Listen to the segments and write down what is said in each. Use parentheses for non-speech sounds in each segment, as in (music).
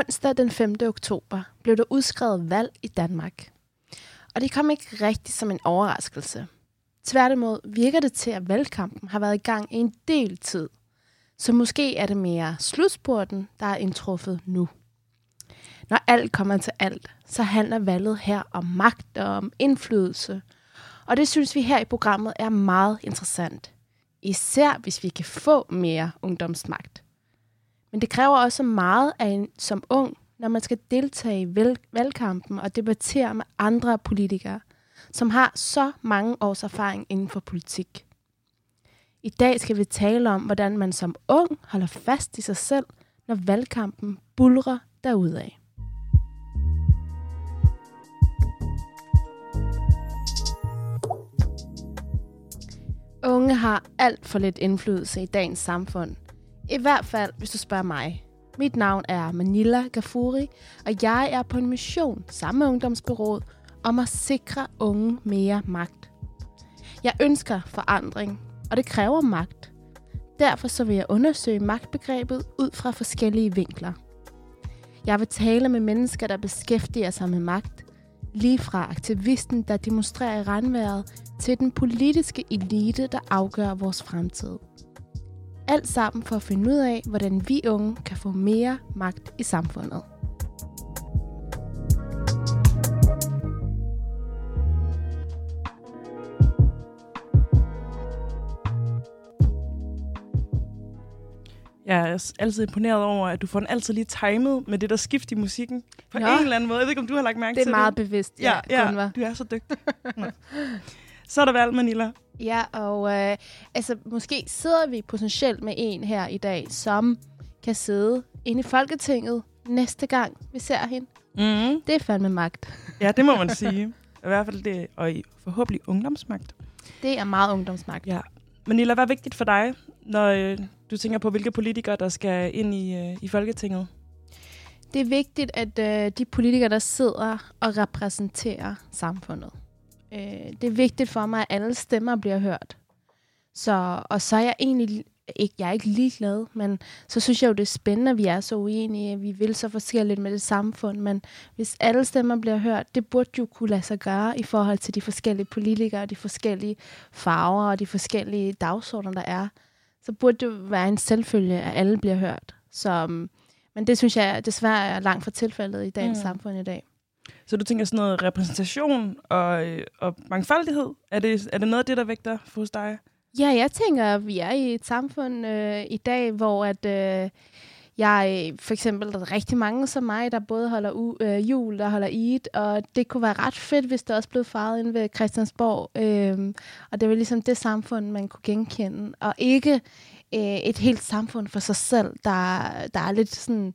Onsdag den 5. oktober blev der udskrevet valg i Danmark. Og det kom ikke rigtigt som en overraskelse. Tværtimod virker det til, at valgkampen har været i gang i en del tid. Så måske er det mere slutspurten, der er indtruffet nu. Når alt kommer til alt, så handler valget her om magt og om indflydelse. Og det synes vi her i programmet er meget interessant. Især hvis vi kan få mere ungdomsmagt. Men det kræver også meget af en som ung, når man skal deltage i valgkampen og debattere med andre politikere, som har så mange års erfaring inden for politik. I dag skal vi tale om, hvordan man som ung holder fast i sig selv, når valgkampen bulrer derudad. Unge har alt for lidt indflydelse i dagens samfund. I hvert fald, hvis du spørger mig. Mit navn er Manila Gafuri, og jeg er på en mission sammen med Ungdomsbyrået om at sikre unge mere magt. Jeg ønsker forandring, og det kræver magt. Derfor så vil jeg undersøge magtbegrebet ud fra forskellige vinkler. Jeg vil tale med mennesker, der beskæftiger sig med magt, lige fra aktivisten, der demonstrerer i regnværet, til den politiske elite, der afgør vores fremtid. Alt sammen for at finde ud af, hvordan vi unge kan få mere magt i samfundet. Jeg er altid imponeret over, at du får den altid lige timet med det der skift i musikken. På Nå. en eller anden måde. Jeg ved ikke, om du har lagt mærke til det. Det er meget bevidst, ja, ja, ja du er så dygtig. (laughs) så er der valg, Manila. Ja, og øh, altså, måske sidder vi potentielt med en her i dag, som kan sidde inde i Folketinget næste gang, vi ser hende. Mm. Det er fandme magt. Ja, det må man sige. I hvert fald det, og i forhåbentlig ungdomsmagt. Det er meget ungdomsmagt. Ja. Manila, hvad er vigtigt for dig, når øh, du tænker på, hvilke politikere, der skal ind i, øh, i Folketinget? Det er vigtigt, at øh, de politikere, der sidder og repræsenterer samfundet, øh, det er vigtigt for mig, at alle stemmer bliver hørt. Så, og så er jeg egentlig ikke, jeg er ikke ligeglad, men så synes jeg jo, det er spændende, at vi er så uenige. Vi vil så forskelligt med det samfund, men hvis alle stemmer bliver hørt, det burde jo kunne lade sig gøre i forhold til de forskellige politikere, de forskellige farver og de forskellige dagsordner, der er. Så burde det være en selvfølge, at alle bliver hørt. Så, men det synes jeg desværre er langt fra tilfældet i dagens mm. samfund i dag. Så du tænker sådan noget repræsentation og, øh, og mangfoldighed? Er det, er det noget af det, der vægter for hos dig? Ja, jeg tænker, at vi er i et samfund øh, i dag, hvor at øh, jeg for eksempel der er rigtig mange som mig, der både holder u- øh, jul, der holder Eid, og det kunne være ret fedt, hvis det også blev faret ind ved Christiansborg. Øh, og det var ligesom det samfund, man kunne genkende, og ikke øh, et helt samfund for sig selv, der, der er lidt sådan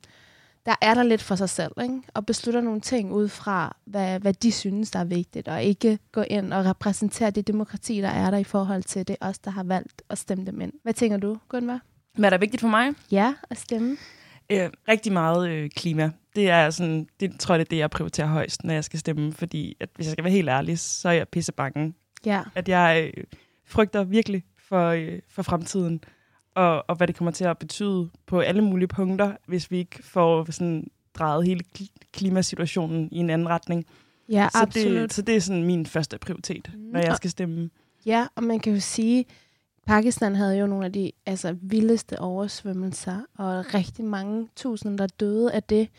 der er der lidt for sig selv, ikke? og beslutter nogle ting ud fra, hvad, hvad de synes, der er vigtigt, og ikke gå ind og repræsentere det demokrati, der er der i forhold til det, os, der har valgt at stemme dem ind. Hvad tænker du, Gunvar? Hvad er der vigtigt for mig? Ja, at stemme. Øh, rigtig meget øh, klima. Det er sådan, det tror jeg, det er det, jeg prioriterer højst, når jeg skal stemme, fordi at, hvis jeg skal være helt ærlig, så er jeg pisse bange. Ja. At jeg øh, frygter virkelig for, øh, for fremtiden og, og hvad det kommer til at betyde på alle mulige punkter, hvis vi ikke får sådan drejet hele klimasituationen i en anden retning. Ja, så absolut. Det, så det er sådan min første prioritet, mm. når jeg skal stemme. Ja, og man kan jo sige, Pakistan havde jo nogle af de altså, vildeste oversvømmelser, og rigtig mange tusinder, der døde af det.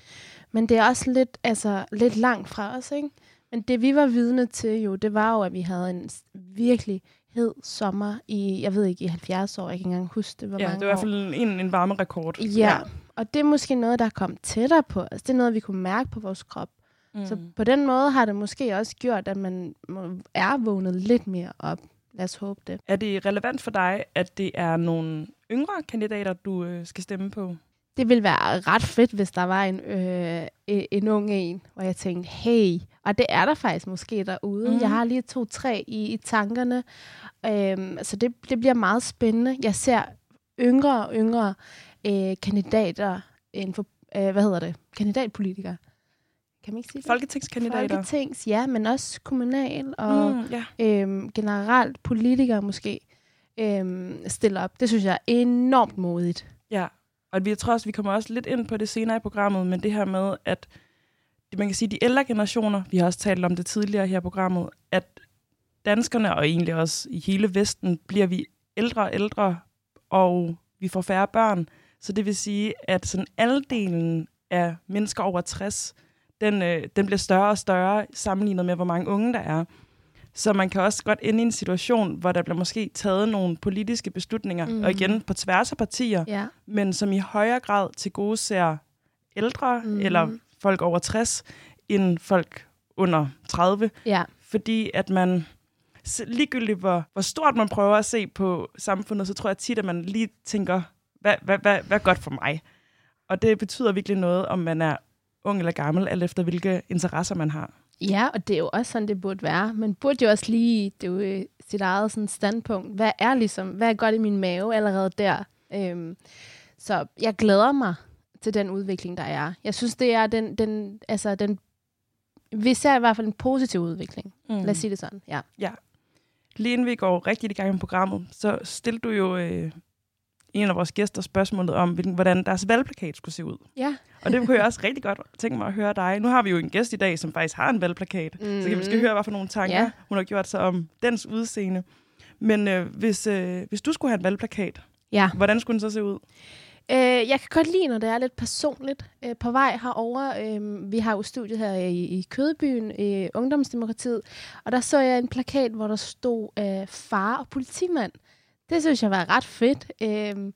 Men det er også lidt, altså, lidt langt fra os, ikke? Men det vi var vidne til jo, det var jo, at vi havde en virkelig hed sommer i, jeg ved ikke, i 70 år. Jeg kan ikke engang huske det, hvor ja, mange det var i hvert fald en, en varme rekord. Ja. ja, og det er måske noget, der er kommet tættere på os. Det er noget, vi kunne mærke på vores krop. Mm. Så på den måde har det måske også gjort, at man er vågnet lidt mere op. Lad os håbe det. Er det relevant for dig, at det er nogle yngre kandidater, du øh, skal stemme på? Det ville være ret fedt, hvis der var en, øh, en ung en, hvor jeg tænkte, hey, og det er der faktisk måske derude. Mm. Jeg har lige to-tre i, i tankerne. Øhm, så det, det bliver meget spændende. Jeg ser yngre og yngre øh, kandidater inden for, øh, hvad hedder det, kandidatpolitikere. Kan man ikke sige det? Folketingskandidater. Folketings, ja, men også kommunal og mm, ja. øhm, generelt politikere måske øhm, stiller op. Det synes jeg er enormt modigt. Og vi jeg tror også, vi kommer også lidt ind på det senere i programmet, men det her med, at det, man kan sige, de ældre generationer, vi har også talt om det tidligere her i programmet, at danskerne, og egentlig også i hele Vesten, bliver vi ældre og ældre, og vi får færre børn. Så det vil sige, at sådan aldelen af mennesker over 60, den, øh, den bliver større og større sammenlignet med, hvor mange unge der er. Så man kan også godt ende i en situation, hvor der bliver måske taget nogle politiske beslutninger, mm. og igen på tværs af partier, Ja. men som i højere grad til gode ser ældre mm. eller folk over 60, end folk under 30. Ja. Fordi at man, ligegyldigt hvor, hvor stort man prøver at se på samfundet, så tror jeg tit, at man lige tænker, hvad, hvad, hvad, hvad er godt for mig? Og det betyder virkelig noget, om man er ung eller gammel, alt efter hvilke interesser man har. Ja, og det er jo også sådan, det burde være. Man burde jo også lige, det er jo øh, sit eget sådan standpunkt. Hvad er ligesom, hvad er godt i min mave allerede der? Øhm, så jeg glæder mig til den udvikling, der er. Jeg synes, det er den, den, altså den, vi ser i hvert fald en positiv udvikling. Mm. Lad os sige det sådan, ja. Lige inden vi går rigtig i gang med programmet, så stillede du jo øh, en af vores gæster spørgsmålet om, hvilken, hvordan deres valgplakat skulle se ud. Ja. Og det kunne jeg også rigtig godt tænke mig at høre dig. Nu har vi jo en gæst i dag, som faktisk har en valgplakat. Mm. Så kan vi skal høre, hvad for nogle tanker Ja. hun har gjort sig om dens udseende. Men øh, hvis, øh, hvis du skulle have en valgplakat, Ja. hvordan skulle den så se ud? Øh, jeg kan godt lide, når det er lidt personligt. Øh, på vej herover, øh, vi har jo studiet her i, i Kødebyen, i Ungdomsdemokratiet, og der så jeg en plakat, hvor der stod øh, far og politimand. Det synes jeg var ret fedt. Øh,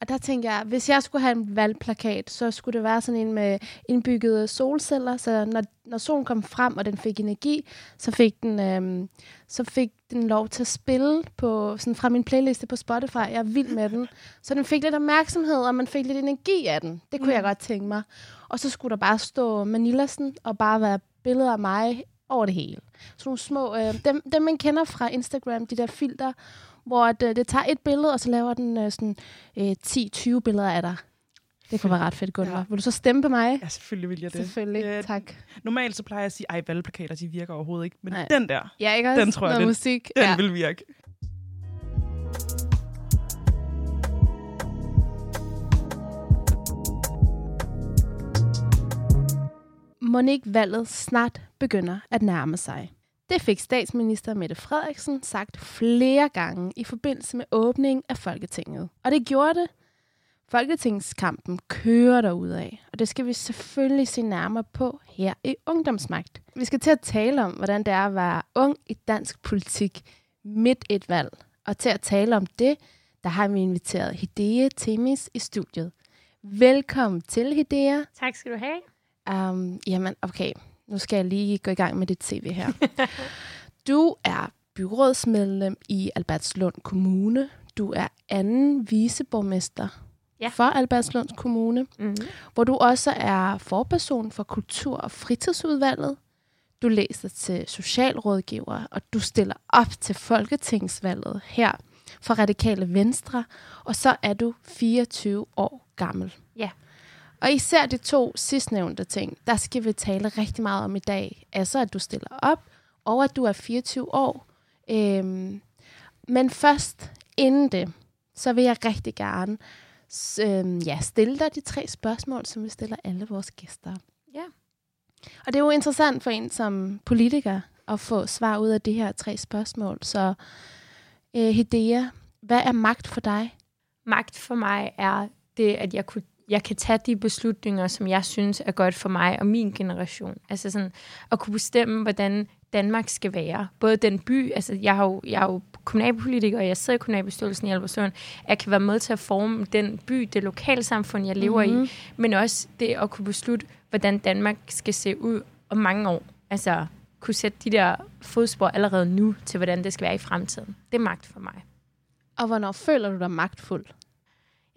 og der tænker jeg, hvis jeg skulle have en valgplakat, så skulle det være sådan en med indbyggede solceller, så når, når solen kom frem, og den fik energi, så fik den, øh, så fik den lov til at spille på, sådan fra min playliste på Spotify. Jeg er vild med den. Så den fik lidt opmærksomhed, og man fik lidt energi af den. Det kunne mm. jeg godt tænke mig. Og så skulle der bare stå Manilasen, og bare være billeder af mig over det hele. Sådan nogle små, øh, dem, dem man kender fra Instagram, de der filter, hvor at, øh, det tager et billede, og så laver den øh, sådan øh, 10-20 billeder af dig. Det kunne være ret fedt, Gunvar. Ja. Vil du så stemme på mig? Ja, selvfølgelig vil jeg det. Selvfølgelig, Ja, tak. Normalt så plejer jeg at sige, ej, valgplakater, de virker overhovedet ikke. Men Nej. den der, Ja, ikke også? Den tror jeg, den- musik. den ja. vil virke. Monique valget snart begynder at nærme sig. Det fik statsminister Mette Frederiksen sagt flere gange i forbindelse med åbningen af Folketinget. Og det gjorde det. Folketingskampen kører derudad, og det skal vi selvfølgelig se nærmere på her i Ungdomsmagt. Vi skal til at tale om, hvordan det er at være ung i dansk politik midt et valg. Og til at tale om det, der har vi inviteret Hidea Temis i studiet. Velkommen til, Hidea. Tak skal du have. Um, jamen, okay. Nu skal jeg lige gå i gang med dit CV her. (laughs) du er byrådsmedlem i Albertslund Kommune. Du er anden viceborgmester Ja. for Albertslund Kommune, Mm-hmm. hvor du også er forperson for kultur- og fritidsudvalget. Du læser til socialrådgiver, og du stiller op til Folketingsvalget her for Radikale Venstre, og så er du 24 år gammel. Ja. Og især de to sidstnævnte ting, der skal vi tale rigtig meget om i dag. Altså, at du stiller op, og at du er 24 år. Øhm, men først, inden det, så vil jeg rigtig gerne øhm, ja, stille dig de tre spørgsmål, som vi stiller alle vores gæster. Ja. Og det er jo interessant for en som politiker at få svar ud af de her tre spørgsmål. Så øh, Hidea, hvad er magt for dig? Magt for mig er det, at jeg, kunne, jeg kan tage de beslutninger, som jeg synes er godt for mig og min generation. Altså sådan at kunne bestemme, hvordan Danmark skal være. Både den by, altså jeg, har jo, jeg er jo kommunalpolitiker, og jeg sidder i kommunalbestyrelsen i Albertslund. Jeg kan være med til at forme den by, det lokalsamfund, jeg lever mm-hmm. i, men også det at kunne beslutte, hvordan Danmark skal se ud om mange år. Altså kunne sætte de der fodspor allerede nu til, hvordan det skal være i fremtiden. Det er magt for mig. Og hvornår føler du dig magtfuld?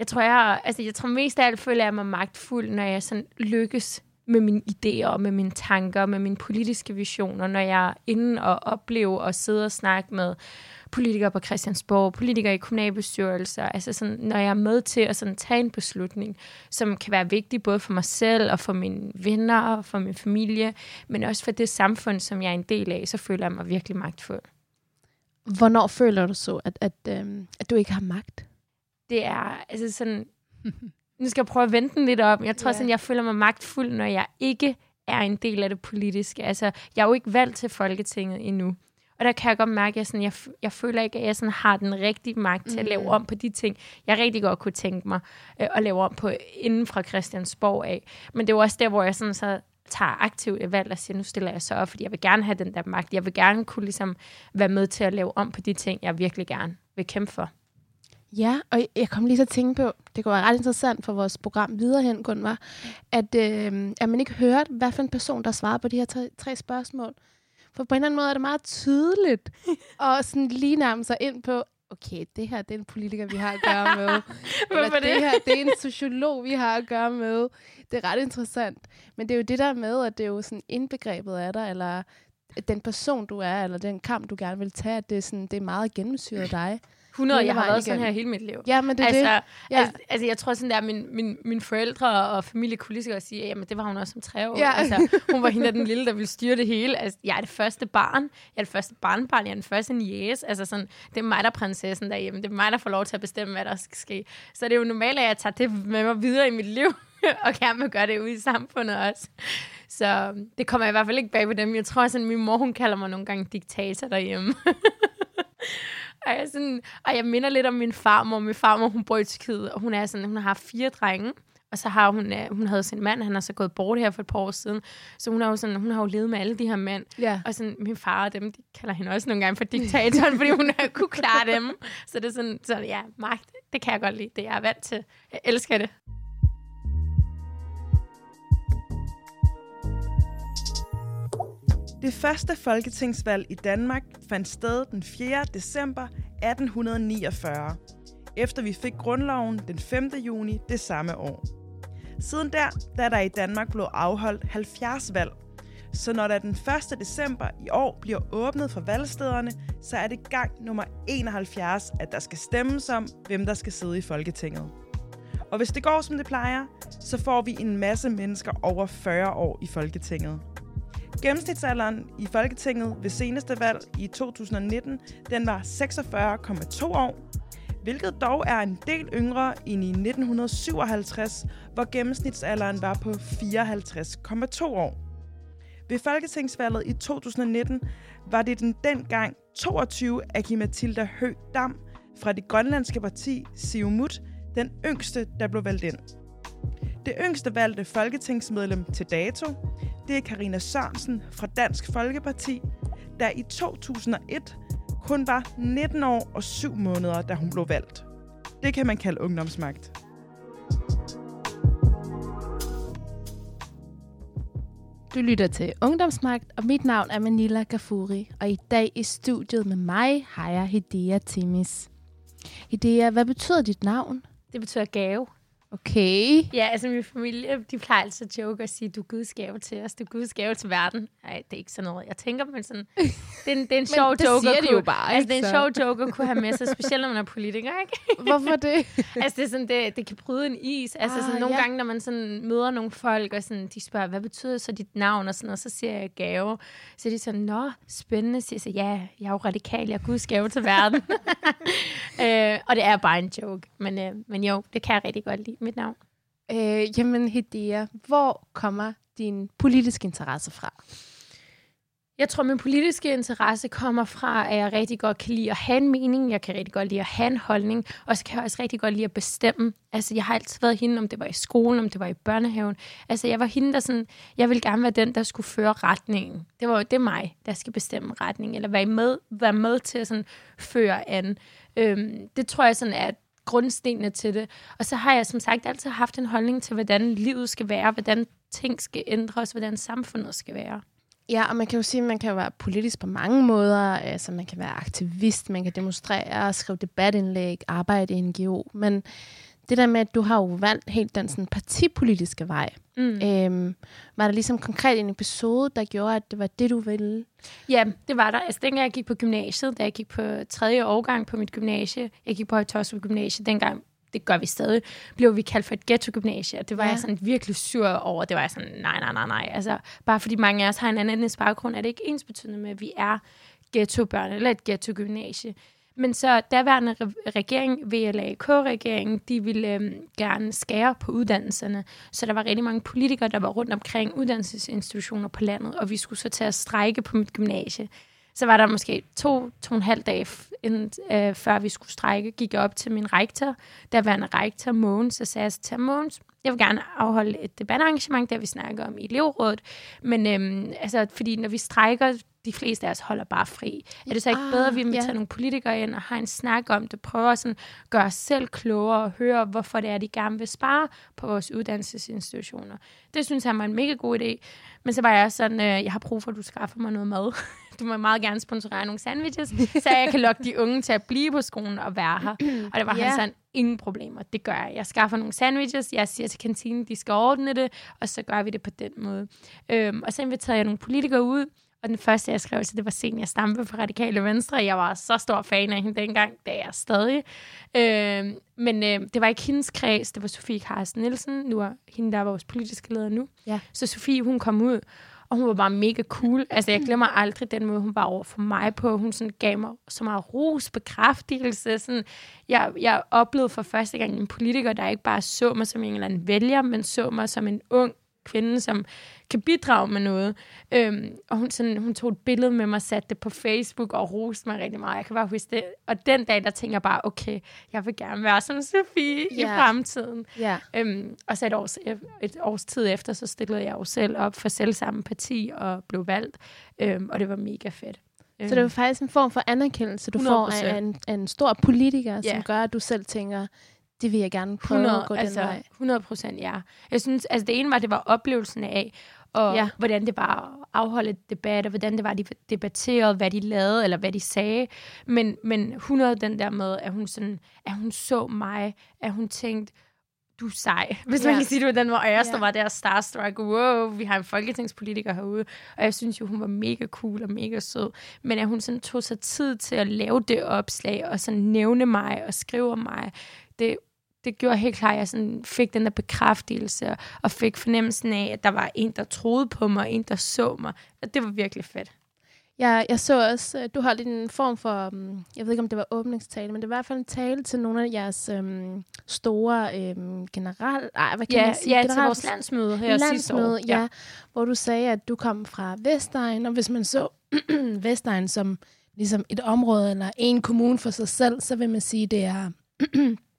Jeg tror, jeg, altså, jeg tror mest af alt føler jeg mig magtfuld, når jeg sådan lykkes med mine idéer og med mine tanker, med mine politiske visioner, når jeg er inde og oplever og sidde og snakke med politikere på Christiansborg, politikere i kommunalbestyrelser, altså sådan, når jeg er med til at sådan tage en beslutning, som kan være vigtig både for mig selv og for mine venner og for min familie, men også for det samfund, som jeg er en del af, så føler jeg mig virkelig magtfuld. Hvornår føler du så, at, at, øhm, at du ikke har magt? Det er altså sådan, nu skal jeg prøve at vente den lidt op. Jeg tror Ja. sådan, jeg føler mig magtfuld, når jeg ikke er en del af det politiske. Altså, jeg er jo ikke valgt til Folketinget endnu. Og der kan jeg godt mærke, at jeg, sådan, jeg, jeg føler ikke, at jeg sådan har den rigtige magt til at lave Mm. om på de ting, jeg rigtig godt kunne tænke mig øh, at lave om på inden fra Christiansborg af. Men det er jo også der, hvor jeg sådan så tager aktivt et valg og siger, nu stiller jeg så op, fordi jeg vil gerne have den der magt. Jeg vil gerne kunne ligesom være med til at lave om på de ting, jeg virkelig gerne vil kæmpe for. Ja, og jeg kom lige at tænke på, det kunne være ret interessant for vores program videre hen, Gunvar, at, øh, at man ikke hørte, hvad for en person, der svarede på de her tre, tre spørgsmål. For på en eller anden måde er det meget tydeligt (laughs) at sådan lige nærme sig ind på, okay, det her det er en politiker, vi har at gøre med. (laughs) Eller Hvorfor det? det? her det er en sociolog, vi har at gøre med. Det er ret interessant. Men det er jo det der med, at det er jo sådan indbegrebet af dig, eller den person, du er, eller den kamp, du gerne vil tage, at det er, sådan, det er meget gennemsyret dig. 100, Hele jeg har været sådan her hele mit liv. Ja, men det er altså, det. ja. Altså, altså, jeg tror sådan der, min, min, mine forældre og familie kunne lige så godt sige, jamen det var hun også som tre år. Ja. Altså, hun var hende den lille, der ville styre det hele. Altså, jeg er det første barn, jeg er det første barnbarn, jeg er den første niece. Altså sådan, det er mig, der er prinsessen derhjemme. Det er mig, der får lov til at bestemme, hvad der skal ske. Så det er jo normalt, at jeg tager det med mig videre i mit liv, (laughs) og gerne vil gøre det ude i samfundet også. Så det kommer i hvert fald ikke bag på dem. Jeg tror sådan, min mor, hun kalder mig nogle gange diktator derhjemme. (laughs) (laughs) Og jeg, er sådan, og jeg minder lidt om min farmor. Min farmor, hun bor i Tyrkiet, og hun, er sådan, hun har fire drenge. Og så har hun, øh, hun havde sin mand, han er så gået bort her for et par år siden. Så hun har jo, sådan, hun har jo levet med alle de her mænd. Ja. Og sådan, min far og dem, de kalder hende også nogle gange for diktatoren, (laughs) fordi hun har kunne klare dem. Så det er sådan, så ja, magt, det kan jeg godt lide. Det er jeg vant til. Jeg elsker det. Det første folketingsvalg i Danmark fandt sted den 4. december 1849, efter vi fik grundloven den 5. juni det samme år. Siden der, da der i Danmark blev afholdt 70 valg, så når der den 1. december i år bliver åbnet for valgstederne, så er det gang nummer 71, at der skal stemmes om, hvem der skal sidde i Folketinget. Og hvis det går som det plejer, så får vi en masse mennesker over 40 år i Folketinget. Gennemsnitsalderen i Folketinget ved seneste valg i 2019, den var 46,2 år, hvilket dog er en del yngre end i 1957, hvor gennemsnitsalderen var på 54,2 år. Ved folketingsvalget i 2019 var det den dengang 22 Aki Mathilda Høgh Dam fra det grønlandske parti Siumut, den yngste, der blev valgt ind. Det yngste valgte folketingsmedlem til dato, det er Karina Sørensen fra Dansk Folkeparti, der i 2001 kun var 19 år og 7 måneder, da hun blev valgt. Det kan man kalde ungdomsmagt. Du lytter til Ungdomsmagt, og mit navn er Manila Gafuri, og i dag i studiet med mig har jeg Hidea Timis. Hidea, hvad betyder dit navn? Det betyder gave. Okay. Ja, altså min familie, de plejer altid at joke og sige, du er Guds gave til os, du er Guds gave til verden. Nej, det er ikke sådan noget, jeg tænker, men sådan, det er en, det er en (laughs) sjov det joke. siger de jo bare, altså, det er en så? sjov joke at kunne have med sig, (laughs) specielt når man er politiker, ikke? Hvorfor det? (laughs) altså, det, er sådan, det, det kan bryde en is. Altså, Ah, sådan, nogle ja. gange, når man sådan møder nogle folk, og sådan, de spørger, hvad betyder så dit navn? Og, sådan, og så siger jeg gave. Så er de sådan, nå, spændende. Så siger jeg, så, ja, jeg er jo radikal, jeg er Guds gave til verden. øh, og det er bare en joke. Men, øh, men jo, det kan jeg rigtig godt lide, mit navn. øh, jamen, Hidea, hvor kommer din politiske interesse fra? Jeg tror, min politiske interesse kommer fra, at jeg rigtig godt kan lide at have en mening. Jeg kan rigtig godt lide at have en holdning. Og så kan jeg også rigtig godt lide at bestemme. Altså, jeg har altid været hende, om det var i skolen, om det var i børnehaven. Altså, jeg var hende, der sådan... Jeg ville gerne være den, der skulle føre retningen. Det var det er mig, der skal bestemme retningen. Eller være med, være med til at sådan føre an. Øhm, det tror jeg sådan er grundstenene til det. Og så har jeg som sagt altid haft en holdning til, hvordan livet skal være, hvordan ting skal ændres, hvordan samfundet skal være. Ja, og man kan jo sige, at man kan være politisk på mange måder. Altså, man kan være aktivist, man kan demonstrere, skrive debatindlæg, arbejde i en NGO. Men det der med, at du har jo valgt helt den sådan, partipolitiske vej. Mm. Øhm, var der ligesom konkret en episode, der gjorde, at det var det, du ville? Ja, det var der. Altså, dengang jeg gik på gymnasiet, da jeg gik på tredje årgang på mit gymnasie, jeg gik på Højtostrup Gymnasie, dengang, det gør vi stadig, blev vi kaldt for et ghetto-gymnasie, og det var Ja. jeg sådan virkelig sur over. Det var jeg sådan, nej, nej, nej, nej. Altså, bare fordi mange af os har en anden etnisk baggrund, er det ikke ens betydende med, at vi er ghettobørn eller et ghetto-gymnasie. Men så daværende re- regering, VLAK-regeringen, de ville øh, gerne skære på uddannelserne. Så der var rigtig mange politikere, der var rundt omkring uddannelsesinstitutioner på landet, og vi skulle så til at strække på mit gymnasie. Så var der måske to, to og en halv dag, inden, øh, før vi skulle strække, gik jeg op til min rektor, der var en rektor, Mogens, og sagde jeg til Mogens, jeg vil gerne afholde et debatarrangement, der vi snakker om i elevrådet, men øhm, altså, fordi når vi strækker, de fleste af os holder bare fri. Er det så ikke ah, bedre, at vi inviterer yeah. nogle politikere ind og har en snak om det, prøver at gøre os selv klogere og høre, hvorfor det er, de gerne vil spare på vores uddannelsesinstitutioner. Det synes jeg var en mega god idé. Men så var jeg sådan, øh, jeg har brug for, at du skaffer mig noget mad. (laughs) du må meget gerne sponsorere nogle sandwiches, så jeg kan lokke de unge til at blive på skolen og være her. Og det var yeah. han sådan, ingen problemer, det gør jeg. Jeg skaffer nogle sandwiches, jeg siger til kantinen, de skal ordne det, og så gør vi det på den måde. Øhm, og så inviterede jeg nogle politikere ud, og den første, jeg skrev til, det var Senior Stampe fra Radikale Venstre. Jeg var så stor fan af hende dengang, det er jeg stadig. Øh, men øh, det var ikke hendes kreds, det var Sofie Carsten Nielsen. Nu er hende, der er vores politiske leder nu. Ja. Så Sofie, hun kom ud, og hun var bare mega cool. Altså, jeg glemmer aldrig den måde, hun var over for mig på. Hun sådan gav mig så meget ros, bekræftelse. Sådan, jeg, jeg oplevede for første gang en politiker, der ikke bare så mig som en eller anden vælger, men så mig som en ung kvinde, som kan bidrage med noget. Øhm, og hun, sådan, hun tog et billede med mig, satte det på Facebook og roste mig rigtig meget. Jeg kan bare huske det. Og den dag, der tænker jeg bare, okay, jeg vil gerne være som Sofie yeah. i fremtiden. Yeah. Øhm, og så et års, et års tid efter, så stillede jeg jo selv op for selv samme parti og blev valgt. Øhm, og det var mega fedt. Så det var faktisk en form for anerkendelse, du 100%. får af en, af en stor politiker, yeah. som gør, at du selv tænker, det vil jeg gerne prøve 100, at gå altså, den vej. 100 procent, ja. Jeg synes, altså det ene var, det var oplevelsen af, og ja. hvordan det var at afholde debat, og hvordan det var, de debatterede, hvad de lavede, eller hvad de sagde. Men, men 100 den der med, at hun, sådan, at hun så mig, at hun tænkte, du er sej, (laughs) hvis man kan sige det på den måde. Og jeg stod var der starstruck, wow, vi har en folketingspolitiker herude. Og jeg synes jo, hun var mega cool og mega sød. Men at hun sådan tog sig tid til at lave det opslag, og sådan nævne mig og skrive om mig, det det gjorde helt klart, at jeg sådan fik den der bekræftelse, og fik fornemmelsen af, at der var en, der troede på mig, og en, der så mig. Og det var virkelig fedt. Ja, jeg så også, du holdt en form for, um, jeg ved ikke om det var åbningstale, men det var i hvert fald en tale til nogle af jeres um, store um, general... Ej, hvad kan ja, man sige? Ja, general, til vores landsmøde her landsmøde, sidste år. Ja, ja, hvor du sagde, at du kom fra Vestegn, og hvis man så (clears throat) Vestegn som ligesom et område eller en kommune for sig selv, så vil man sige, det er (clears throat)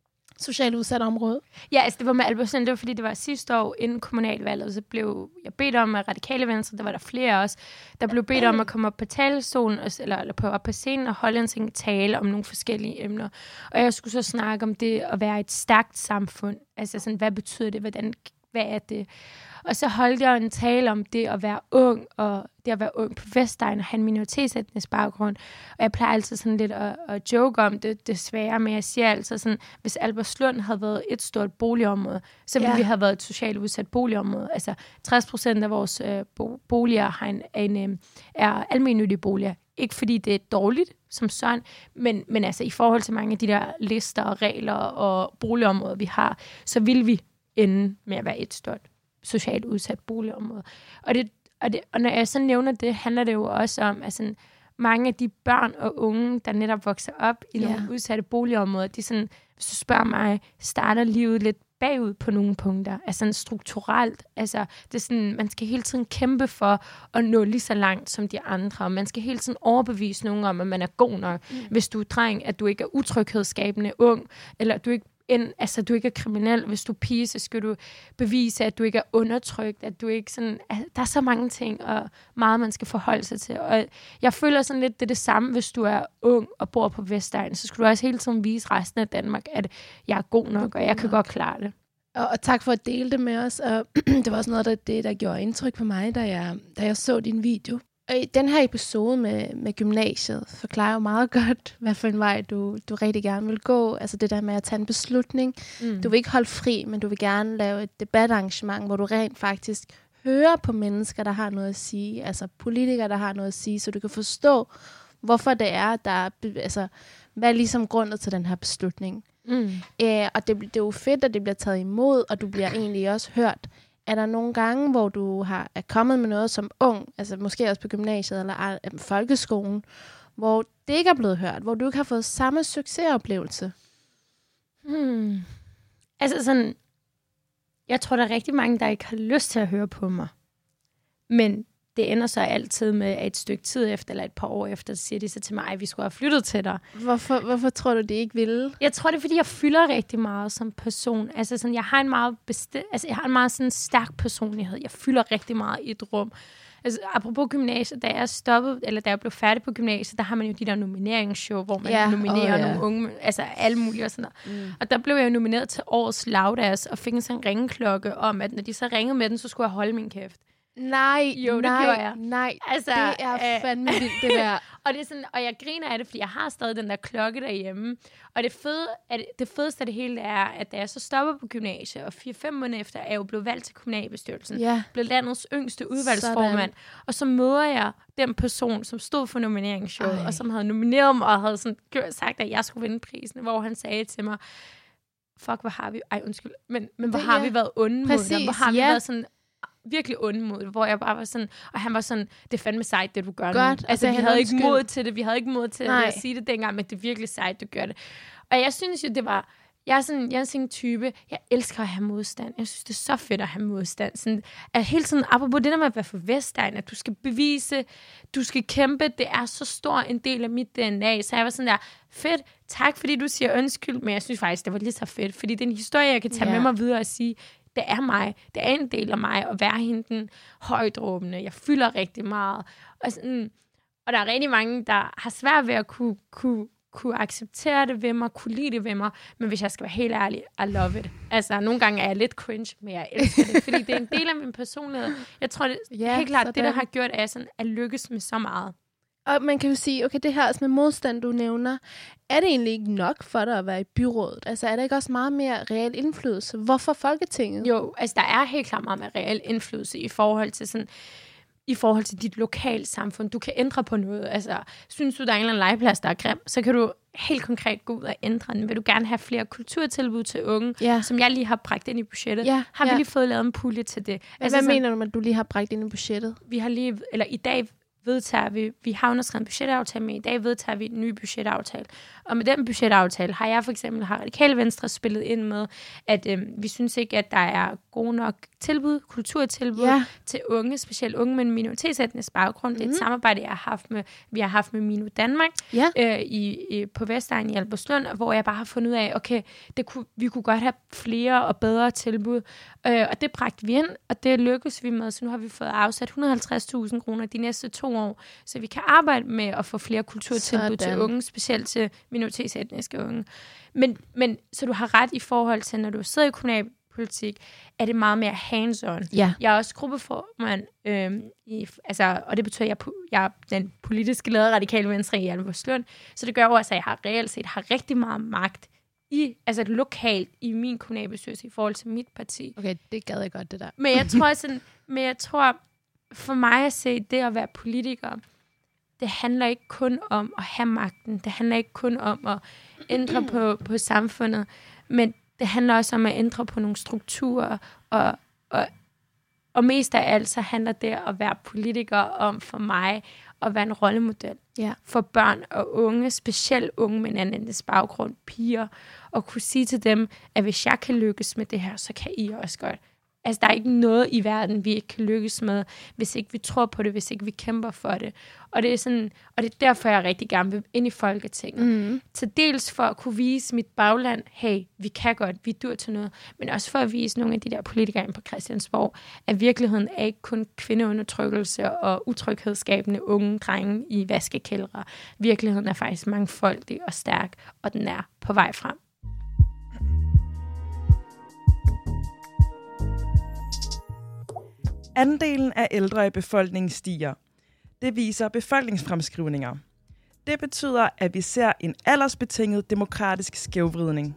socialt udsatte område? Ja, altså det var med Albertsen, det var fordi, det var sidste år inden kommunalvalget, så blev jeg bedt om at radikale venstre, der var der flere også, der blev bedt om at komme op på talestolen, eller, eller på, op på scenen og holde en tale om nogle forskellige emner. Og jeg skulle så snakke om det at være et stærkt samfund. Altså sådan, hvad betyder det? Hvordan, hvad er det? Og så holdt jeg en tale om det at være ung, og det at være ung på Vestegn og have en minoritetsetnisk baggrund. Og jeg plejer altid sådan lidt at, at joke om det, desværre, men jeg siger altid sådan, hvis Albertslund havde været et stort boligområde, så ville ja. vi have været et socialt udsat boligområde. Altså 60 procent af vores øh, boliger har en, en, øh, er almindelige boliger. Ikke fordi det er dårligt som sådan, men, men altså i forhold til mange af de der lister og regler og boligområder, vi har, så vil vi ende med at være et stort socialt udsat boligområde. Og, det, og, det, og når jeg så nævner det, handler det jo også om, at sådan, mange af de børn og unge, der netop vokser op i nogle udsatte boligområder, de sådan, hvis du spørger mig, starter livet lidt bagud på nogle punkter, altså sådan strukturelt. Altså, det er sådan, man skal hele tiden kæmpe for at nå lige så langt som de andre, og man skal hele tiden overbevise nogen om, at man er god nok. Mm. Hvis du er dreng, at du ikke er utryghedsskabende ung, eller du ikke end, altså, du ikke er kriminel. Hvis du er pige, så skal du bevise, at du ikke er undertrykt, at du ikke sådan... Altså, der er så mange ting, og meget, man skal forholde sig til. Og jeg føler sådan lidt, det er det samme, hvis du er ung og bor på Vestegn. Så skal du også hele tiden vise resten af Danmark, at jeg er god nok, og jeg kan godt klare det. Og, og tak for at dele det med os. Og (clears throat) det var også noget af det, der gjorde indtryk på mig, da jeg, da jeg så din video. Og i den her episode med, med gymnasiet forklarer jo meget (laughs) godt, hvad for en vej du, du rigtig gerne vil gå. Altså det der med at tage en beslutning. Mm. Du vil ikke holde fri, men du vil gerne lave et debatarrangement, hvor du rent faktisk hører på mennesker, der har noget at sige. Altså politikere, der har noget at sige, så du kan forstå, hvorfor det er, der er, altså, hvad er ligesom grundet til den her beslutning. Mm. Æ, og det, det er jo fedt, at det bliver taget imod, og du bliver egentlig også hørt er der nogle gange, hvor du har er kommet med noget som ung, altså måske også på gymnasiet eller øhm, folkeskolen, hvor det ikke er blevet hørt, hvor du ikke har fået samme succesoplevelse? Hmm. Altså sådan, jeg tror, der er rigtig mange, der ikke har lyst til at høre på mig. Men det ender så altid med, at et stykke tid efter, eller et par år efter, så siger de så til mig, at vi skulle have flyttet til dig. Hvorfor, hvorfor tror du, de ikke ville? Jeg tror, det er, fordi jeg fylder rigtig meget som person. Altså, sådan, jeg har en meget, besti- altså, jeg har en meget sådan, stærk personlighed. Jeg fylder rigtig meget i et rum. Altså, apropos gymnasiet, da jeg stoppede, eller da jeg blev færdig på gymnasiet, der har man jo de der nomineringsshow, hvor man Ja, nominerer åh, ja. nogle unge, altså alle mulige og sådan noget. Mm. Og der blev jeg jo nomineret til årets lavdas, og fik en sådan ringeklokke om, at når de så ringede med den, så skulle jeg holde min kæft. Nej, Jo, det nej, gjorde jeg. nej. Altså, det er øh, fandme (laughs) vildt, det der. Og, det er sådan, og jeg griner af det, fordi jeg har stadig den der klokke derhjemme. Og det, fede, at det fedeste af det hele er, at da jeg så stopper på gymnasiet, og 4-5 måneder efter, er jeg jo blevet valgt til kommunalbestyrelsen. Ja. blev landets yngste udvalgsformand. Og så møder jeg den person, som stod for nomineringsshowet, Ej. og som havde nomineret mig, og havde sådan sagt, at jeg skulle vinde prisen, hvor han sagde til mig, fuck, hvor har vi, ej undskyld, men, men hvor Det- har ja. vi været onde mod Præcis, dig? Hvor har vi ja. været sådan virkelig onde mod hvor jeg bare var sådan, og han var sådan, det er fandme sejt, det du gør Godt, nu. Altså, vi havde ikke undskyld. mod til det, vi havde ikke mod til Nej. at sige det dengang, men det er virkelig sejt, du gør det. Og jeg synes jo, det var, jeg er sådan, jeg er sådan en type, jeg elsker at have modstand. Jeg synes, det er så fedt at have modstand. Sådan, at hele tiden, apropos det der med at være for Vestegn, at du skal bevise, du skal kæmpe, det er så stor en del af mit DNA. Så jeg var sådan der, fedt, tak fordi du siger undskyld, men jeg synes faktisk, det var lige så fedt, fordi det er en historie, jeg kan tage Ja. med mig videre og sige, det er mig, det er en del af mig, at være hende den højdråbende. Jeg fylder rigtig meget. Og, sådan, og der er rigtig mange, der har svært ved at kunne, kunne, kunne acceptere det ved mig, kunne lide det ved mig, men hvis jeg skal være helt ærlig, I love it. Altså, nogle gange er jeg lidt cringe, men jeg elsker det, fordi det er en del af min personlighed. Jeg tror, det er Ja, helt klart, det der sådan. har gjort, at jeg sådan, at lykkes med så meget. Og man kan jo sige, okay, det her altså med modstand, du nævner, er det egentlig ikke nok for dig at være i byrådet? Altså er der ikke også meget mere reel indflydelse? Hvorfor Folketinget? Jo, altså der er helt klart meget med reel indflydelse i forhold til sådan, i forhold til dit lokale samfund. Du kan ændre på noget. Altså, synes du, der er en eller anden legeplads, der er grim, så kan du helt konkret gå ud og ændre den. Vil du gerne have flere kulturtilbud til unge, Ja. som jeg lige har bragt ind i budgettet? Ja, Har vi ja. lige fået lavet en pulje til det? Altså, Hvad mener du med, at du lige har brækt ind i budgettet? vi har lige, eller i dag vedtager vi, vi har underskrevet en budgetaftale, men i dag vedtager vi en ny budgetaftale. Og med den budgetaftale har jeg for eksempel, har Radikale Venstre spillet ind med, at øh, vi synes ikke, at der er gode nok tilbud, kulturtilbud Ja. til unge, specielt unge med en minoritetsetnisk baggrund. Mm. Det er et Mhm. samarbejde, jeg har haft med, vi har haft med Mino Danmark Ja. øh, i, i, på Vestegn i Albertslund, hvor jeg bare har fundet ud af, okay, det kunne, vi kunne godt have flere og bedre tilbud. Øh, og det bragte vi ind, og det lykkedes vi med, så nu har vi fået afsat 150.000 kroner de næste to år, så vi kan arbejde med at få flere kulturtilbud Sådan. til unge, specielt til minoritetsetniske unge. Men, men så du har ret i forhold til, når du sidder i kommunalpolitik, er det meget mere hands-on. Ja. Jeg er også gruppeformand, øhm, i, altså, og det betyder, at jeg, jeg er den politiske leder Radikale Venstre i Albertslund. Så det gør også, at jeg har reelt set har rigtig meget magt i, altså lokalt i min kommunalbestyrelse i forhold til mit parti. Okay, det gad jeg godt, det der. Men jeg tror (laughs) sådan, men jeg tror, for mig at se, det at være politiker, det handler ikke kun om at have magten. Det handler ikke kun om at ændre på, på samfundet, men det handler også om at ændre på nogle strukturer, og, og, og mest af alt så handler det at være politiker om for mig at være en rollemodel Ja. for børn og unge, specielt unge med en anden baggrund, piger, og kunne sige til dem, at hvis jeg kan lykkes med det her, så kan I også godt. Altså, der er ikke noget i verden, vi ikke kan lykkes med, hvis ikke vi tror på det, hvis ikke vi kæmper for det. Og det er, sådan, og det er derfor, jeg rigtig gerne vil ind i Folketinget. Mm. Til dels for at kunne vise mit bagland, hey, vi kan godt, vi dur til noget, men også for at vise nogle af de der politikere inde på Christiansborg, at virkeligheden er ikke kun kvindeundertrykkelse og utryghedsskabende unge drenge i vaskekældre. Virkeligheden er faktisk mangfoldig og stærk, og den er på vej frem. Andelen af ældre i befolkningen stiger. Det viser befolkningsfremskrivninger. Det betyder, at vi ser en aldersbetinget demokratisk skævvridning.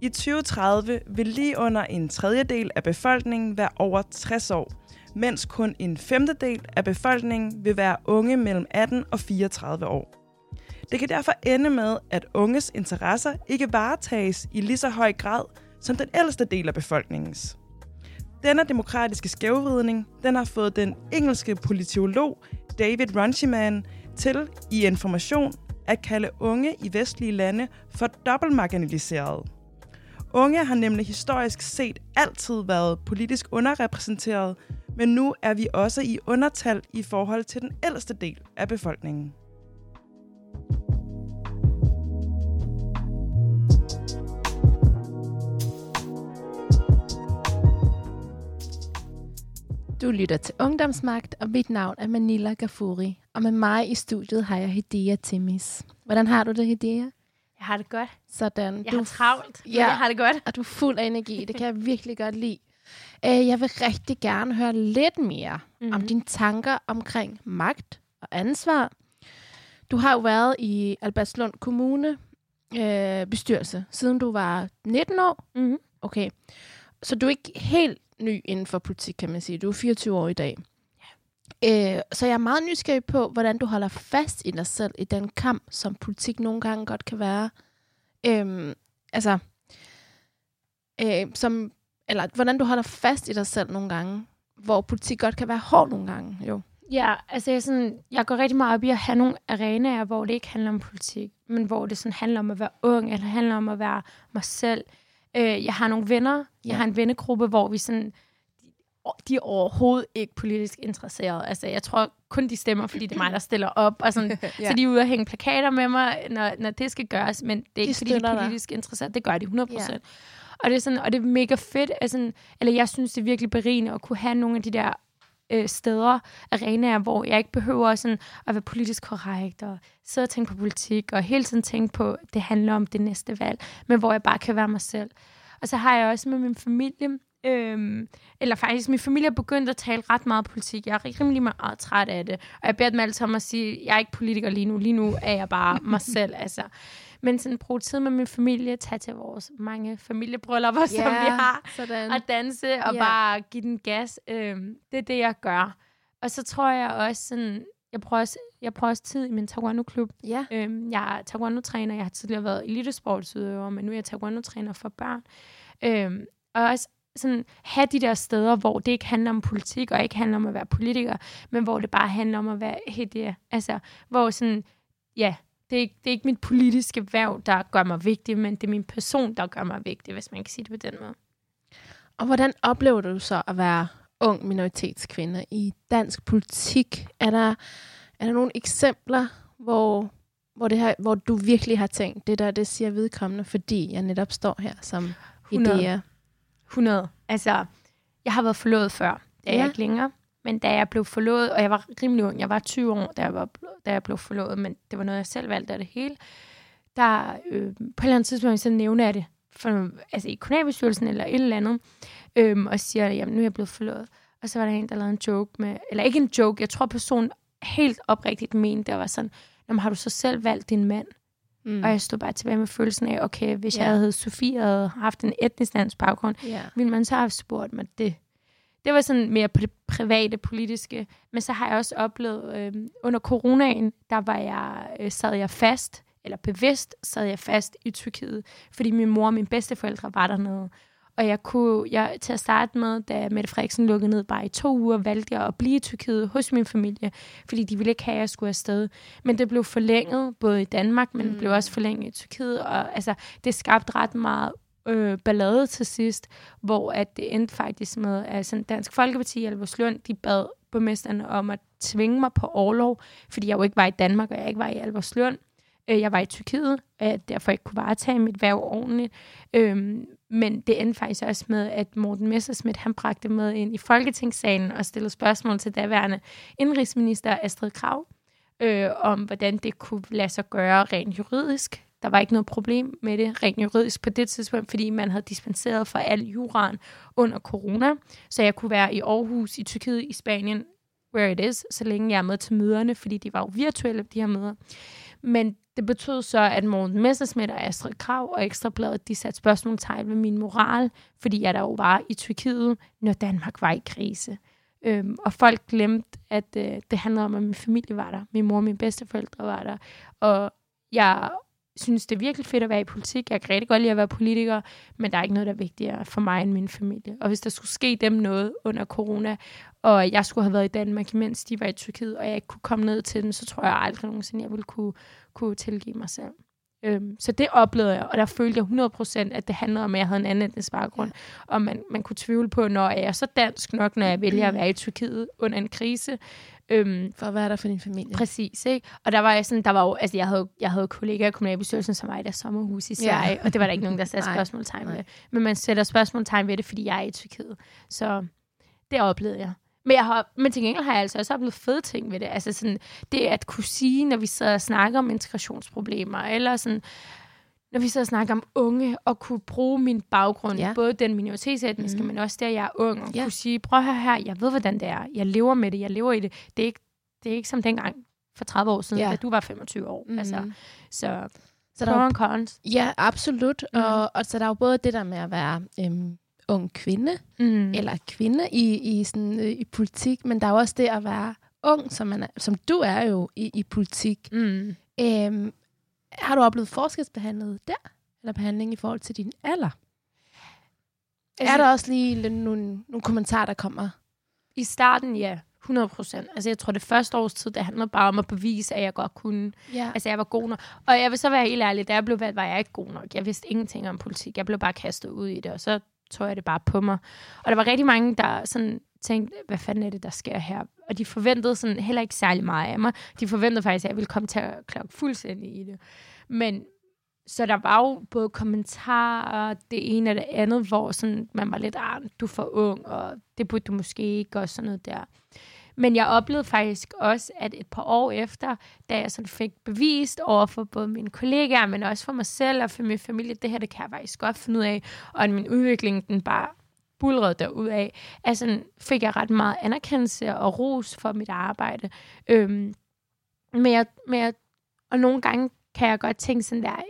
I 2030 vil lige under en tredjedel af befolkningen være over 60 år, mens kun en femtedel af befolkningen vil være unge mellem 18 og 34 år. Det kan derfor ende med, at unges interesser ikke varetages i lige så høj grad som den ældste del af befolkningens. Denne demokratiske skævvridning, den har fået den engelske politolog David Runciman til i information at kalde unge i vestlige lande for dobbeltmarginaliserede. Unge har nemlig historisk set altid været politisk underrepræsenteret, men nu er vi også i undertal i forhold til den ældste del af befolkningen. Du lytter til Ungdomsmagt, og mit navn er Manila Gafuri. Og med mig i studiet har jeg Hedea Timis. Hvordan har du det, Hedea? Jeg har det godt. Sådan. Jeg du har travlt, Ja. jeg har det godt. og du er fuld af energi. Det kan jeg virkelig godt lide. Øh, Jeg vil rigtig gerne høre lidt mere mm-hmm. om dine tanker omkring magt og ansvar. Du har jo været i Albertslund Kommune øh, bestyrelse, siden du var 19 år. Mm-hmm. Okay. Så du er ikke helt ny inden for politik, kan man sige. Du er 24 år i dag. Øh, så jeg er meget nysgerrig på, hvordan du holder fast i dig selv i den kamp, som politik nogle gange godt kan være. Øh, altså, øh, som, eller hvordan du holder fast i dig selv nogle gange, hvor politik godt kan være hård nogle gange. Jo. Ja, altså jeg, sådan, jeg går rigtig meget op i at have nogle arenaer, hvor det ikke handler om politik, men hvor det sådan handler om at være ung, eller handler om at være mig selv. Øh, jeg har nogle venner, ja. Ja. jeg har en vennegruppe, hvor vi sådan, de er overhovedet ikke politisk interesserede. Altså jeg tror kun, de stemmer, fordi det er mig, der stiller op, og sådan, (laughs) ja. Så de er ude og hænge plakater med mig, når, når det skal gøres, men det er ikke, fordi de er dig. politisk interesserede. Det gør de 100 Ja. procent. Og det er sådan, og det er mega fedt, altså, eller jeg synes, det er virkelig berigende at kunne have nogle af de der øh, steder, arenaer, hvor jeg ikke behøver sådan at være politisk korrekt og sidde og tænke på politik og hele tiden tænke på, at det handler om det næste valg, men hvor jeg bare kan være mig selv. Og så har jeg også med min familie, øhm, eller faktisk min familie er begyndt at tale ret meget politik. Jeg er rimelig meget træt af det. Og jeg beder dem altid om at sige, at jeg er ikke politiker lige nu. Lige nu er jeg bare (laughs) mig selv. Altså. Men sådan bruge tid med min familie, tage til vores mange familiebryllupper, (laughs) som vi har sådan. at danse og Ja. bare give den gas. Øhm, det er det, jeg gør. Og så tror jeg også sådan, jeg bruger også, jeg bruger også tid i min taekwondo-klub. ja. Øhm, jeg er taekwondo-træner. Jeg har tidligere været elitesportsudøver, men nu er jeg taekwondo-træner for børn. Øhm, og også sådan, have de der steder, hvor det ikke handler om politik, og ikke handler om at være politiker, men hvor det bare handler om at være hedje. Altså, hvor sådan, ja, det er, ikke, det er ikke mit politiske værv, der gør mig vigtig, men det er min person, der gør mig vigtig, hvis man kan sige det på den måde. Og hvordan oplever du så at være ung minoritetskvinde i dansk politik? Er der, er der nogle eksempler, hvor, hvor, det her, hvor du virkelig har tænkt, det der, det siger vedkommende, fordi jeg netop står her som 100. idéer? 100. Altså, jeg har været forlovet før. Det er Ja. jeg ikke længere. Men da jeg blev forlovet, og jeg var rimelig ung, jeg var 20 år, da jeg, var, da jeg blev forlovet, men det var noget, jeg selv valgte af det hele. Der øh, på et eller andet tidspunkt, så nævner jeg det for, altså i kommunalbestyrelsen eller et eller andet, øhm, og siger, jamen nu er jeg blevet forlovet. Og så var der en, der lavede en joke med, eller ikke en joke, jeg tror personen helt oprigtigt mente, der var sådan, Jamen, har du så selv valgt din mand? Mm. Og jeg stod bare tilbage med følelsen af, okay, hvis Ja. jeg havde Sofie og haft en etnisk dansk baggrund, Ja. ville man så have spurgt mig det? Det var sådan mere på det private, politiske. Men så har jeg også oplevet, øh, under coronaen, der var jeg, øh, sad jeg fast, eller bevidst sad jeg fast i Tyrkiet, fordi min mor og mine bedsteforældre var dernede. Og jeg kunne, jeg, til at starte med, da Mette Frederiksen lukkede ned bare i to uger, valgte jeg at blive i Tyrkiet hos min familie, fordi de ville ikke have, at jeg skulle afsted. Men det blev forlænget, både i Danmark, men det blev også forlænget i Tyrkiet, og altså, det skabte ret meget øh, ballade til sidst, hvor at det endte faktisk med, at sådan Dansk Folkeparti i Alberslund, de bad borgmesterne om at tvinge mig på overlov, fordi jeg jo ikke var i Danmark, og jeg ikke var i Alberslund. Øh, Jeg var i Tyrkiet, og jeg derfor ikke kunne varetage mit værv ordentligt. Øhm, men det endte faktisk også med, at Morten Messerschmidt, han bragte med ind i Folketingssalen og stillede spørgsmål til daværende indrigsminister Astrid Krav, øh, om hvordan det kunne lade sig gøre rent juridisk. Der var ikke noget problem med det rent juridisk på det tidspunkt, fordi man havde dispenseret fra al juraen under corona. Så jeg kunne være i Aarhus, i Tyrkiet, i Spanien, where it is, så længe jeg er med til møderne, fordi de var jo virtuelle, de her møder. Men det betød så, at Morten Messersmith og Astrid Krav og Ekstrabladet, de satte spørgsmålstegn ved min moral, fordi jeg der jo var i Tyrkiet, når Danmark var i krise. Øhm, og folk glemte, at øh, det handlede om, at min familie var der. Min mor og mine bedsteforældre var der. Og jeg synes, det er virkelig fedt at være i politik. Jeg kan rigtig godt lide at være politiker, men der er ikke noget, der er vigtigere for mig end min familie. Og hvis der skulle ske dem noget under corona, og jeg skulle have været i Danmark, mens de var i Tyrkiet, og jeg ikke kunne komme ned til dem, så tror jeg aldrig nogensinde, jeg ville kunne, kunne tilgive mig selv. Øhm, så det oplevede jeg, og der følte jeg 100% at det handlede om, at jeg havde en anden etnisk baggrund. Ja. Og man, man kunne tvivle på, når jeg er så dansk nok, når jeg vælger at være i Tyrkiet under en krise. Øhm, for at være der for din familie. Præcis, ikke? Og der var jeg sådan, der var jo, altså jeg havde, jeg havde kollegaer i kommunalbestyrelsen, som var i deres sommerhus i Sverige, ja. og det var der ikke nogen, der satte (laughs) spørgsmålstegn ved. Men man sætter spørgsmålstegn ved det, fordi jeg er i Tyrkiet. Så det oplevede jeg. Men, jeg har, men til gengæld har jeg altså også oplevet fede ting ved det. Altså sådan, det at kunne sige, når vi sidder og snakker om integrationsproblemer, eller sådan, når vi sidder og snakker om unge, og kunne bruge min baggrund, ja. både den minoritetsetniske, mm. men også der, jeg er ung, og ja. kunne sige, prøv her her, jeg ved, hvordan det er. Jeg lever med det, jeg lever i det. Det er ikke, det er ikke som dengang for 30 år siden, ja. da du var 25 år. Mm. Altså, så så der er cons. Ja, absolut. Mm. Og, og så der er jo både det der med at være øhm, ung kvinde, mm. eller kvinde i, i, sådan, øh, i politik, men der er også det at være ung, som, man er, som du er jo i, i politik. Mm. Øhm, har du oplevet forskelsbehandlet der? Eller behandling i forhold til din alder? Altså, er der også lige nogle, nogle kommentarer, der kommer? I starten, ja. 100 procent. Altså, jeg tror, det første års tid, det handlede bare om at bevise, at jeg godt kunne. Ja. Altså, jeg var god nok. Og jeg vil så være helt ærlig, da jeg blev valgt, var jeg ikke god nok. Jeg vidste ingenting om politik. Jeg blev bare kastet ud i det, og så tog jeg det bare på mig. Og der var rigtig mange, der sådan tænkte, hvad fanden er det, der sker her? Og de forventede sådan heller ikke særlig meget af mig. De forventede faktisk, at jeg ville komme til at klokke fuldstændig i det. Men så der var jo både kommentarer, det ene og det andet, hvor sådan, man var lidt, ah, du er for ung, og det burde du måske ikke, og sådan noget der. Men jeg oplevede faktisk også, at et par år efter, da jeg sådan fik bevist over for både mine kollegaer, men også for mig selv og for min familie, det her, det kan jeg faktisk godt finde ud af, og at min udvikling, den bare bulrede derud af, altså fik jeg ret meget anerkendelse og ros for mit arbejde. Øhm, men jeg, men jeg, og nogle gange kan jeg godt tænke sådan der,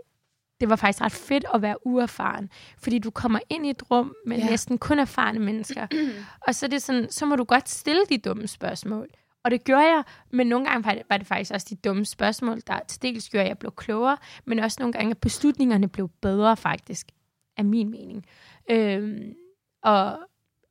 det var faktisk ret fedt at være uerfaren, fordi du kommer ind i et rum med ja. næsten kun erfarne mennesker, (clears throat) og så er det sådan, så må du godt stille de dumme spørgsmål. Og det gjorde jeg, men nogle gange var det faktisk også de dumme spørgsmål, der til dels gjorde, at jeg blev klogere, men også nogle gange, at beslutningerne blev bedre faktisk, af min mening. Øhm, og,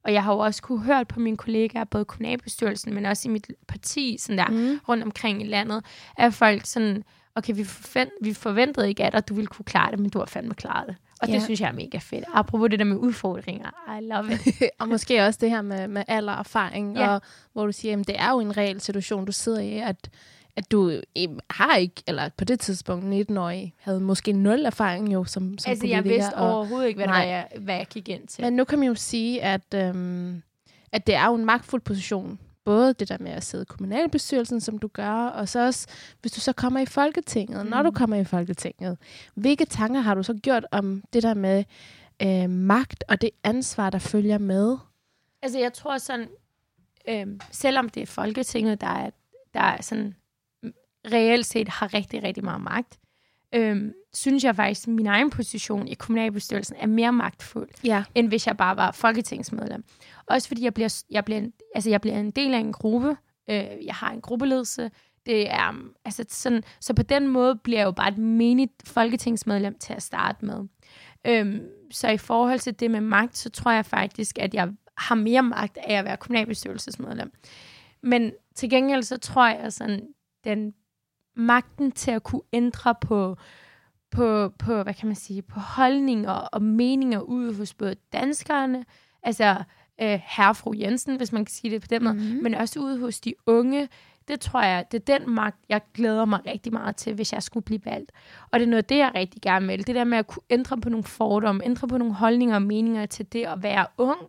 og jeg har jo også kunne høre på mine kollegaer, både kommunalbestyrelsen, men også i mit parti, sådan der, mm. rundt omkring i landet, at folk sådan, okay, vi, forvent, vi forventede ikke, at du ville kunne klare det, men du har fandme klaret det. Og ja. det synes jeg er mega fedt. Apropos det der med udfordringer, I love it. (laughs) og måske også det her med, med alder og erfaring, ja. og hvor du siger, at det er jo en reel situation, du sidder i, at, at du har ikke, eller på det tidspunkt 19-årig, havde måske nul erfaring jo som, som altså, politiker. Altså jeg vidste og, overhovedet ikke, hvad, nej, jeg, hvad jeg gik ind til. Men nu kan man jo sige, at, øhm, at det er jo en magtfuld position, både det der med at sidde i kommunalbestyrelsen, som du gør, og så også, hvis du så kommer i Folketinget, mm. når du mm. kommer i Folketinget, hvilke tanker har du så gjort om det der med øh, magt og det ansvar, der følger med? Altså, jeg tror sådan, øh, selvom det er Folketinget, der er, der er sådan reelt set har rigtig, rigtig meget magt, øhm, synes jeg faktisk, at min egen position i kommunalbestyrelsen er mere magtfuld, ja. end hvis jeg bare var folketingsmedlem. Også fordi jeg bliver, jeg bliver, altså jeg bliver en del af en gruppe. Øh, jeg har en gruppeledelse. Det er, altså sådan, så på den måde bliver jeg jo bare et menigt folketingsmedlem til at starte med. Øhm, så i forhold til det med magt, så tror jeg faktisk, at jeg har mere magt af at være kommunalbestyrelsesmedlem. Men til gengæld så tror jeg sådan, den magten til at kunne ændre på, på, på hvad kan man sige, på holdninger og meninger ude hos både danskerne, altså øh, herre fru Jensen, hvis man kan sige det på den måde, mm-hmm. men også ude hos de unge. Det tror jeg, det er den magt, jeg glæder mig rigtig meget til, hvis jeg skulle blive valgt. Og det er noget det, jeg rigtig gerne vil. Det der med at kunne ændre på nogle fordomme, ændre på nogle holdninger og meninger til det at være ung,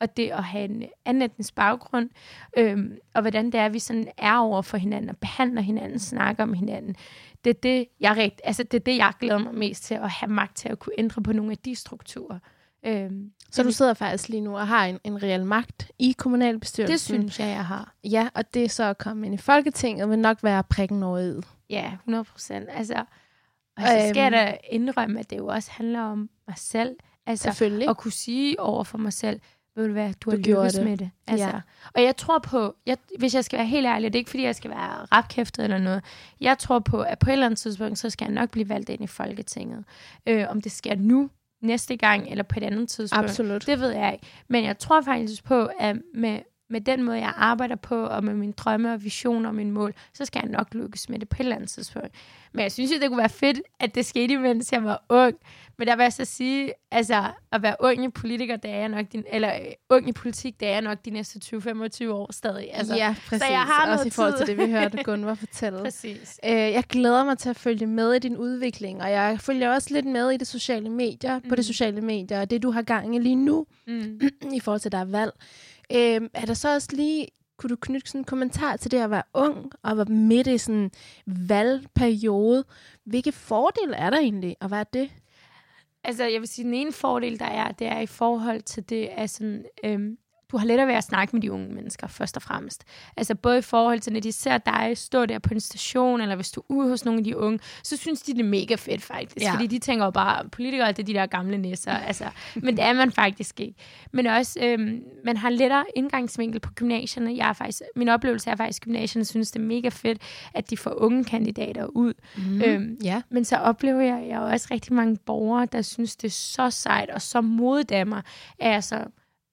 og det at have en anden etnisk baggrund, øhm, og hvordan det er, at vi sådan er over for hinanden, og behandler hinanden, snakker om hinanden. Det er det, jeg, rigt, altså, det er det, jeg glæder mig mest til, at have magt til at kunne ændre på nogle af de strukturer. Øhm, så du sidder faktisk lige nu og har en, en reel magt i kommunalbestyrelsen? Det synes jeg, jeg har. Ja, og det er så at komme ind i Folketinget, vil nok være prikken over i. Ja, 100 procent. Altså, og så skal jeg da indrømme, at det jo også handler om mig selv. Altså, Selvfølgelig. At kunne sige over for mig selv, ved du hvad, du har lykkes det. med det. Altså, ja. Og jeg tror på, jeg, hvis jeg skal være helt ærlig, det er ikke fordi, jeg skal være rapkæftet eller noget. Jeg tror på, at på et eller andet tidspunkt, så skal jeg nok blive valgt ind i Folketinget. Øh, om det sker nu, næste gang, eller på et andet tidspunkt. Absolut. Det ved jeg ikke. Men jeg tror faktisk på, at med, med den måde, jeg arbejder på, og med mine drømme og visioner og mine mål, så skal jeg nok lykkes med det på et eller andet tidspunkt. Men jeg synes jo, det kunne være fedt, at det skete, mens jeg var ung. Men der vil jeg så sige, altså at være ung i politiker, det er jeg nok din, eller øh, ung i politik, det er jeg nok de næste 20-25 år stadig. Altså, ja, præcis. Så jeg har Også i forhold til det, vi hørte (laughs) Gunvar fortælle. Præcis. Øh, jeg glæder mig til at følge med i din udvikling, og jeg følger også lidt med i de sociale medier, mm. på de Mm. sociale medier, og det du har gang i lige nu, Mm. (clears throat) i forhold til, at der er valg. Øh, er der så også lige, kunne du knytte sådan en kommentar til det at være ung, og være midt i sådan en valgperiode? Hvilke fordele er der egentlig, at være det? Altså, jeg vil sige, den ene fordel, der er, det er i forhold til det, at sådan, øhm, du har lettere ved at snakke med de unge mennesker, først og fremmest. Altså, både i forhold til, når de ser dig stå der på en station, eller hvis du er ude hos nogle af de unge, så synes de, det er mega fedt, faktisk. Ja. Fordi de tænker jo bare, politikere, det er de der gamle nisser. Altså, men det er man faktisk ikke. Men også, øhm, man har lettere indgangsvinkel på gymnasierne. Jeg er faktisk, min oplevelse er faktisk, at gymnasierne synes, det er mega fedt, at de får unge kandidater ud. Mm. Øhm, ja. men så oplever jeg, jeg også rigtig mange borgere, der synes, det er så sejt og så af mig,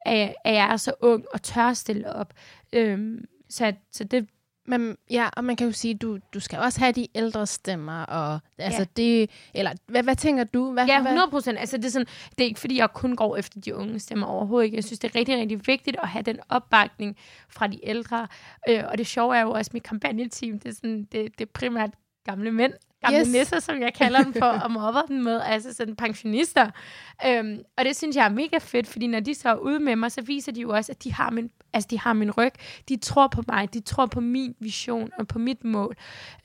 at at jeg, at er så ung og tør at stille op. Øhm, så, så det, Men, ja, og man kan jo sige, du, du skal også have de ældre stemmer, og altså Ja. det, eller hvad, hvad tænker du? Hvad, ja, hvad, 100 procent. Altså, det, er sådan, det er ikke, fordi jeg kun går efter de unge stemmer overhovedet ikke. Jeg synes, det er rigtig, rigtig vigtigt at have den opbakning fra de ældre. Øh, og det sjove er jo også, mit kampagneteam, det er, sådan, det, det er primært gamle mænd, gamle Yes. nisser, som jeg kalder dem for, og mobber dem med, altså sådan pensionister. Øhm, og det synes jeg er mega fedt, fordi når de så er ude med mig, så viser de jo også, at de har min, altså de har min ryg. De tror på mig, de tror på min vision og på mit mål.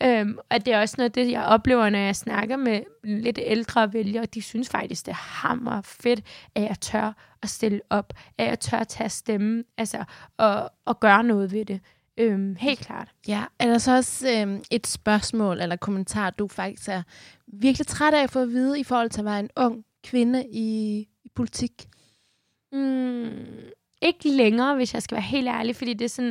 Øhm, og det er også noget det, jeg oplever, når jeg snakker med lidt ældre vælgere. De synes faktisk, det er hammer fedt, at jeg tør at stille op, at jeg tør at tage stemme, altså, og, og gøre noget ved det. Øhm, helt klart. Ja, er der så også øhm, et spørgsmål eller kommentar, du faktisk er virkelig træt af at få at vide i forhold til at være en ung kvinde i, i politik? Mm, ikke længere, hvis jeg skal være helt ærlig, fordi det er sådan,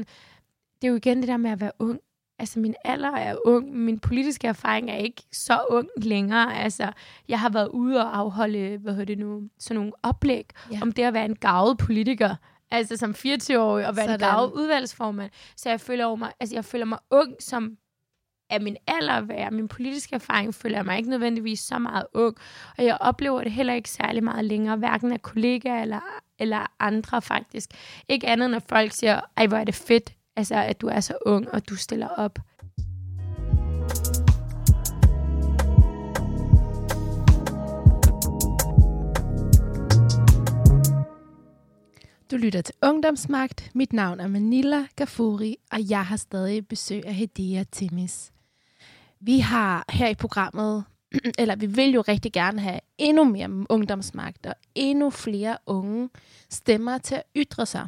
det er jo igen det der med at være ung. Altså, min alder er ung, min politiske erfaring er ikke så ung længere. Altså, jeg har været ude og afholde, hvad hedder det nu, sådan nogle oplæg Ja. om det at være en gavet politiker. Altså som 24-årig og være en gavet udvalgsformand. Så jeg føler, over mig, altså, jeg føler mig ung, som af min alder være, min politiske erfaring, føler jeg mig ikke nødvendigvis så meget ung. Og jeg oplever det heller ikke særlig meget længere, hverken af kollegaer eller, eller andre faktisk. Ikke andet, når folk siger, ej, hvor er det fedt, altså, at du er så ung, og du stiller op. Du lytter til Ungdomsmagt. Mit navn er Manila Gafuri, og jeg har stadig besøg af Hedea Timis. Vi har her i programmet, (clears throat) eller vi vil jo rigtig gerne have endnu mere ungdomsmagt og endnu flere unge stemmer til at ytre sig.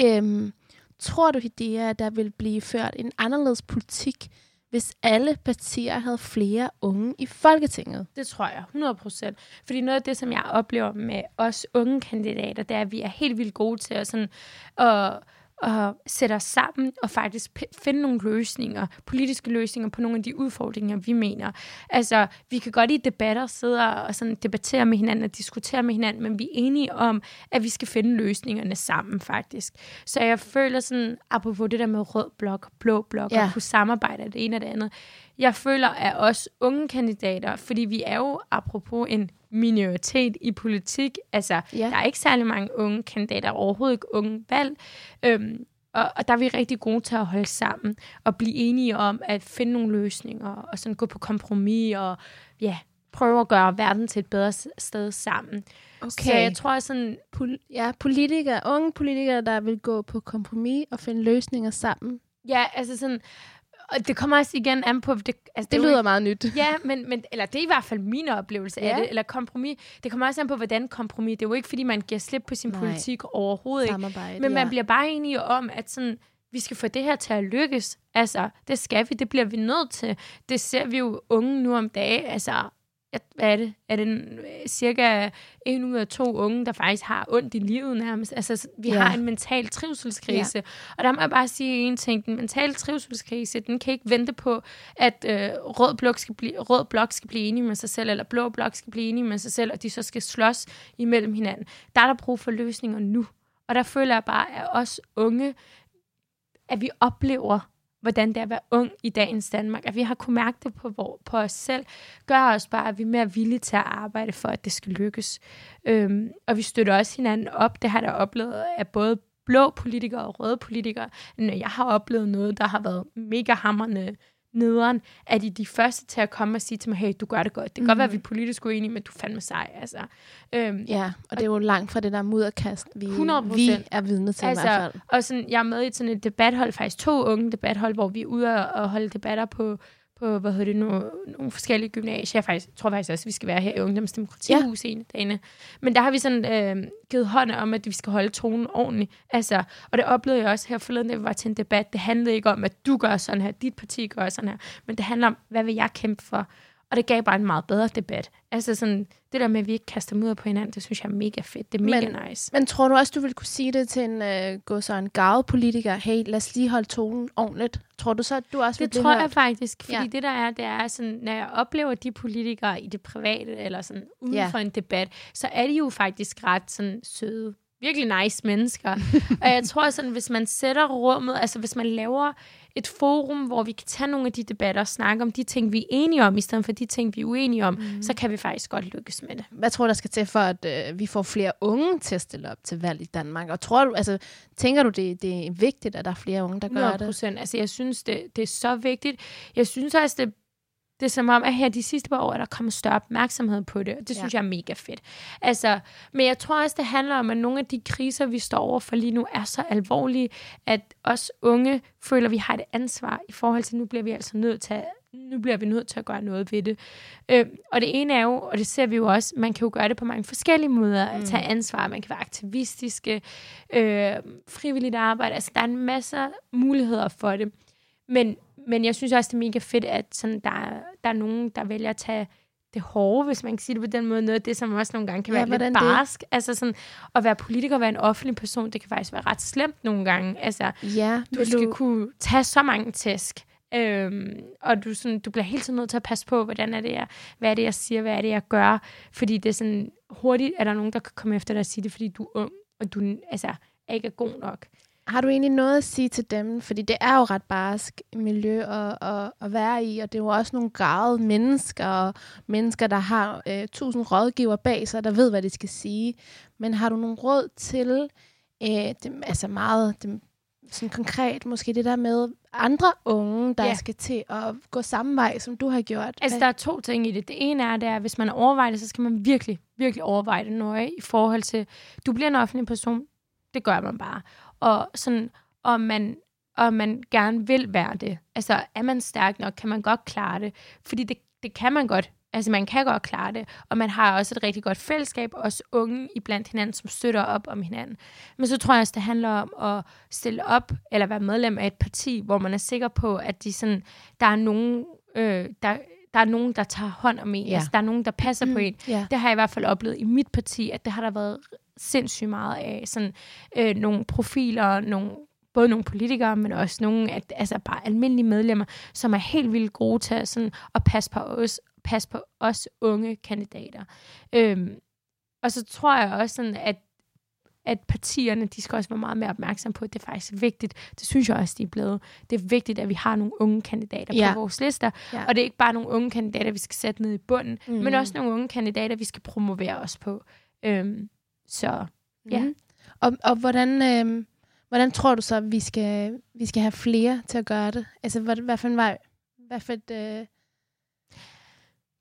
Øhm, tror du, Hedea, at der vil blive ført en anderledes politik, hvis alle partier havde flere unge i Folketinget? Det tror jeg, 100 procent. Fordi noget af det, som jeg oplever med os unge kandidater, det er, at vi er helt vildt gode til at, sådan, at, at sætte os sammen og faktisk finde nogle løsninger, politiske løsninger på nogle af de udfordringer, vi mener. Altså, vi kan godt i debatter sidde og sådan debattere med hinanden og diskutere med hinanden, men vi er enige om, at vi skal finde løsningerne sammen, faktisk. Så jeg føler sådan, apropos det der med rød blok, blå blok, Ja. og kunne samarbejde det ene og det andet, jeg føler, at os unge kandidater, fordi vi er jo apropos en minoritet i politik, altså Ja. der er ikke særlig mange unge kandidater, overhovedet ikke unge valg, øhm, og, og der er vi rigtig gode til at holde sammen og blive enige om at finde nogle løsninger og sådan gå på kompromis og ja, prøve at gøre verden til et bedre sted sammen. Okay. Så jeg tror sådan, Pol- ja, politikere, unge politikere, der vil gå på kompromis og finde løsninger sammen. ja, altså sådan, og det kommer også igen an på, det, altså, Det jo lyder meget nyt. Ja, men, men, eller det er i hvert fald min oplevelse Ja. af det, eller kompromis. Det kommer også an på, hvordan kompromis. Det er jo ikke, fordi man giver slip på sin Nej. Politik overhovedet ikke. Samarbejde, Men ja. man bliver bare enige om, at sådan, vi skal få det her til at lykkes. Altså, det skal vi, det bliver vi nødt til. Det ser vi jo unge nu om dagen. Altså, jeg- hvad er det? Er det en, øh, cirka en ud af to unge, der faktisk har ondt i livet nærmest? Altså, vi Ja. ja. har en mental trivselskrise. Ja. Og der må jeg bare sige en ting. Den mentale trivselskrise, den kan ikke vente på, at øh, rød, blok skal blive, rød blok skal blive enige med sig selv, eller blå blok skal blive enige med sig selv, og de så skal slås imellem hinanden. Der er der brug for løsninger nu. Og der føler jeg bare, at os unge, at vi oplever, hvordan det er at være ung i dagens Danmark. At vi har kunnet mærke det på, hvor, på os selv, gør os bare, at vi er mere villige til at arbejde for, at det skal lykkes. Øhm, og vi støtter også hinanden op. Det har der oplevet af både blå politikere og røde politikere. Når jeg har oplevet noget, der har været mega hammerne nederen, er de de første til at komme og sige til mig, hey, du gør det godt. Det kan mm. godt være, at vi er politisk uenige, men du er fandme sej. Altså, øhm, ja, og det er jo langt fra det der mudderkast, vi, 100%. vi er vidne til altså, i hvert fald. Og sådan, jeg er med i sådan et debathold, faktisk to unge debathold, hvor vi er ude og holde debatter på på, hvad hedder det nu, nogle forskellige gymnasier. Jeg faktisk, tror faktisk også, at vi skal være her i Ungdomsdemokratihus ja. en dagene. Men der har vi sådan øh, givet hånd om, at vi skal holde tonen ordentligt. Altså, og det oplevede jeg også her forleden, da vi var til en debat. Det handlede ikke om, at du gør sådan her, dit parti gør sådan her, men det handler om, hvad vil jeg kæmpe for? Og det gav bare en meget bedre debat. Altså sådan, det der med, at vi ikke kaster mudder på hinanden, det synes jeg er mega fedt. Det er mega men, nice. Men tror du også, du ville kunne sige det til en uh, gå så en gavet politiker? Hey, lad os lige holde tonen ordentligt. Tror du så, at du også Det tror jeg faktisk. Fordi ja. det der er, det er sådan, når jeg oplever de politikere i det private, eller sådan uden ja. for en debat, så er de jo faktisk ret sådan søde virkelig nice mennesker. (laughs) og jeg tror sådan, hvis man sætter rummet, altså hvis man laver et forum, hvor vi kan tage nogle af de debatter og snakke om de ting, vi er enige om, i stedet for de ting, vi er uenige om, mm. så kan vi faktisk godt lykkes med det. Hvad tror du, der skal til for, at øh, vi får flere unge til at stille op til valg i Danmark? Og tror du, altså, tænker du, det, det er vigtigt, at der er flere unge, der gør 100%. det? Altså, jeg synes, det, det er så vigtigt. Jeg synes også, det det er som om, at her de sidste par år er der kommet større opmærksomhed på det, og det synes ja. jeg er mega fedt. Altså, men jeg tror også, det handler om, at nogle af de kriser, vi står over for lige nu, er så alvorlige, at os unge føler, at vi har et ansvar i forhold til, nu bliver vi altså nødt til at nu bliver vi nødt til at gøre noget ved det. Øh, og det ene er jo, og det ser vi jo også, man kan jo gøre det på mange forskellige måder, at tage mm. ansvar, man kan være aktivistiske, øh, frivilligt arbejde, altså der er en masse muligheder for det. Men, men jeg synes også, det er mega fedt, at sådan, der, der er nogen, der vælger at tage det hårde, hvis man kan sige det på den måde, noget af det, som også nogle gange kan ja, være lidt barsk. Det? Altså sådan, at være politiker og være en offentlig person, det kan faktisk være ret slemt nogle gange. Altså, ja, du skal du... kunne tage så mange tæsk. Øhm, og du, sådan, du bliver hele tiden nødt til at passe på, hvordan er det, jeg, hvad er det, jeg siger, hvad er det, jeg gør. Fordi det er sådan, hurtigt er der nogen, der kan komme efter dig og sige det, fordi du er ung, og du altså, er ikke er god nok. Har du egentlig noget at sige til dem? Fordi det er jo ret barsk miljø at, at, at være i, og det er jo også nogle gravede mennesker, og mennesker, der har øh, tusind rådgiver bag sig, der ved, hvad de skal sige. Men har du nogle råd til, øh, dem, altså meget dem, sådan konkret, måske det der med andre unge, der ja. skal til at gå samme vej, som du har gjort? Altså, der er to ting i det. Det ene er, det er, at hvis man overvejer det, så skal man virkelig, virkelig overveje det nøje i forhold til, du bliver en offentlig person, det gør man bare og sådan, og man, og man gerne vil være det. Altså, er man stærk nok, kan man godt klare det. Fordi det, det kan man godt. Altså, man kan godt klare det. Og man har også et rigtig godt fællesskab, også unge iblandt hinanden, som støtter op om hinanden. Men så tror jeg også, det handler om at stille op, eller være medlem af et parti, hvor man er sikker på, at de sådan, der er nogen, øh, der, der er nogen, der tager hånd om en. Ja. Altså, der er nogen, der passer mm, på en. Ja. Det har jeg i hvert fald oplevet i mit parti, at det har der været sindssygt meget af. Sådan, øh, nogle profiler, nogle både nogle politikere, men også nogle at, altså bare almindelige medlemmer, som er helt vildt gode til sådan, at passe på os, passe på os unge kandidater. Øhm, og så tror jeg også, sådan, at at partierne, de skal også være meget mere opmærksomme på, at det er faktisk vigtigt. Det synes jeg også, de er blevet. Det er vigtigt, at vi har nogle unge kandidater ja. på vores lister. Ja. Og det er ikke bare nogle unge kandidater, vi skal sætte ned i bunden, mm. men også nogle unge kandidater, vi skal promovere os på. Øhm, så ja. Mm. Og, og hvordan, øh, hvordan tror du så, vi skal, vi skal have flere til at gøre det? Altså, hvad, hvad for en vej? Hvad for et, øh...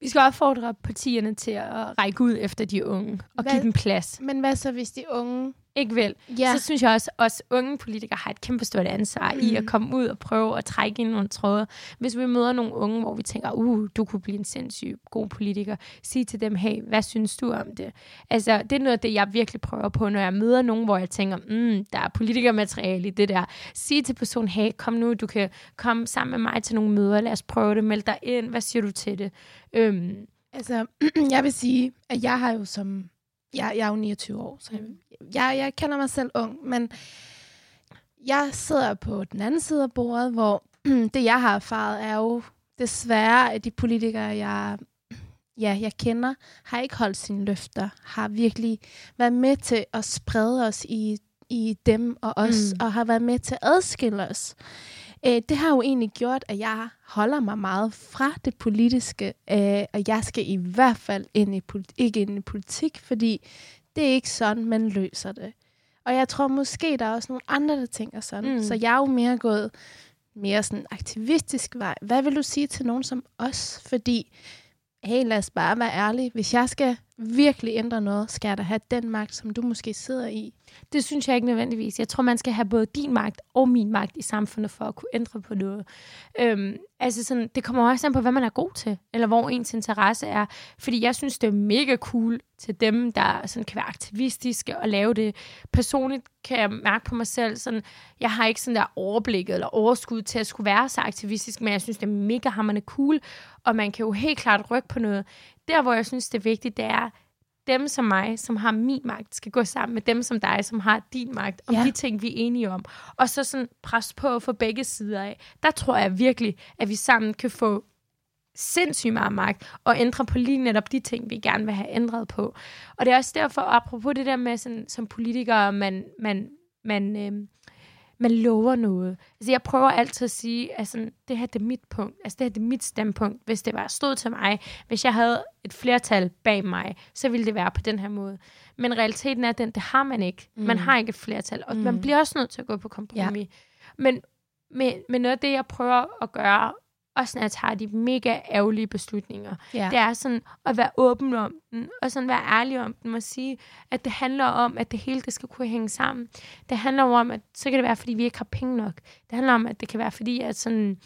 Vi skal opfordre partierne til at række ud efter de unge og hvad, give dem plads. Men hvad så, hvis de unge ikke vil, ja. så synes jeg også, at os unge politikere har et kæmpe stort ansvar mm. i at mm. komme ud og prøve at trække ind nogle tråde. Hvis vi møder nogle unge, hvor vi tænker, uh, du kunne blive en sindssyg god politiker, sig til dem, hey, hvad synes du om det? Altså, det er noget af det, jeg virkelig prøver på, når jeg møder nogen, hvor jeg tænker, mm, der er politikermateriale i det der. Sig til personen, hey, kom nu, du kan komme sammen med mig til nogle møder, lad os prøve det, meld dig ind, hvad siger du til det? Øhm, altså, (clears throat) jeg vil sige, at jeg har jo som jeg, jeg er jo 29 år, så jeg, jeg kender mig selv ung, men jeg sidder på den anden side af bordet, hvor (clears throat) det, jeg har erfaret, er jo desværre, at de politikere, jeg, ja, jeg kender, har ikke holdt sine løfter, har virkelig været med til at sprede os i i dem og os, mm. og har været med til at adskille os. Øh, det har jo egentlig gjort, at jeg holder mig meget fra det politiske, øh, og jeg skal i hvert fald ind i ikke ind i politik, fordi det er ikke sådan, man løser det. Og jeg tror måske, der er også nogle andre, der tænker sådan. Mm. Så jeg er jo mere gået mere sådan aktivistisk vej. Hvad vil du sige til nogen som os? Fordi, hey, lad os bare være ærlige. Hvis jeg skal virkelig ændre noget, skal jeg da have den magt, som du måske sidder i. Det synes jeg ikke nødvendigvis. Jeg tror, man skal have både din magt og min magt i samfundet for at kunne ændre på noget. Øhm, altså sådan, det kommer også an på, hvad man er god til, eller hvor ens interesse er. Fordi jeg synes, det er mega cool til dem, der sådan kan være aktivistiske og lave det. Personligt kan jeg mærke på mig selv, sådan, jeg har ikke sådan der overblik eller overskud til at skulle være så aktivistisk, men jeg synes, det er mega hammerne cool, og man kan jo helt klart rykke på noget. Der, hvor jeg synes, det er vigtigt, det er, dem som mig, som har min magt, skal gå sammen med dem som dig, som har din magt, om ja. de ting, vi er enige om. Og så sådan presse på for begge sider af. Der tror jeg virkelig, at vi sammen kan få sindssygt meget magt, og ændre på lige netop de ting, vi gerne vil have ændret på. Og det er også derfor, apropos det der med, sådan, som politikere, man, man, man øh, man lover noget. Altså, jeg prøver altid at sige, at sådan, det her det er mit punkt. Altså, det her det er mit standpunkt. Hvis det var stod til mig, hvis jeg havde et flertal bag mig, så ville det være på den her måde. Men realiteten er den, det har man ikke. Mm. Man har ikke et flertal, og mm. man bliver også nødt til at gå på kompromis. Ja. Men, men, men noget af det, jeg prøver at gøre, også når jeg tager de mega ærgerlige beslutninger. Ja. Det er sådan at være åben om den, og sådan være ærlig om den, og sige, at det handler om, at det hele det skal kunne hænge sammen. Det handler om, at så kan det være, fordi vi ikke har penge nok. Det handler om, at det kan være, fordi at sådan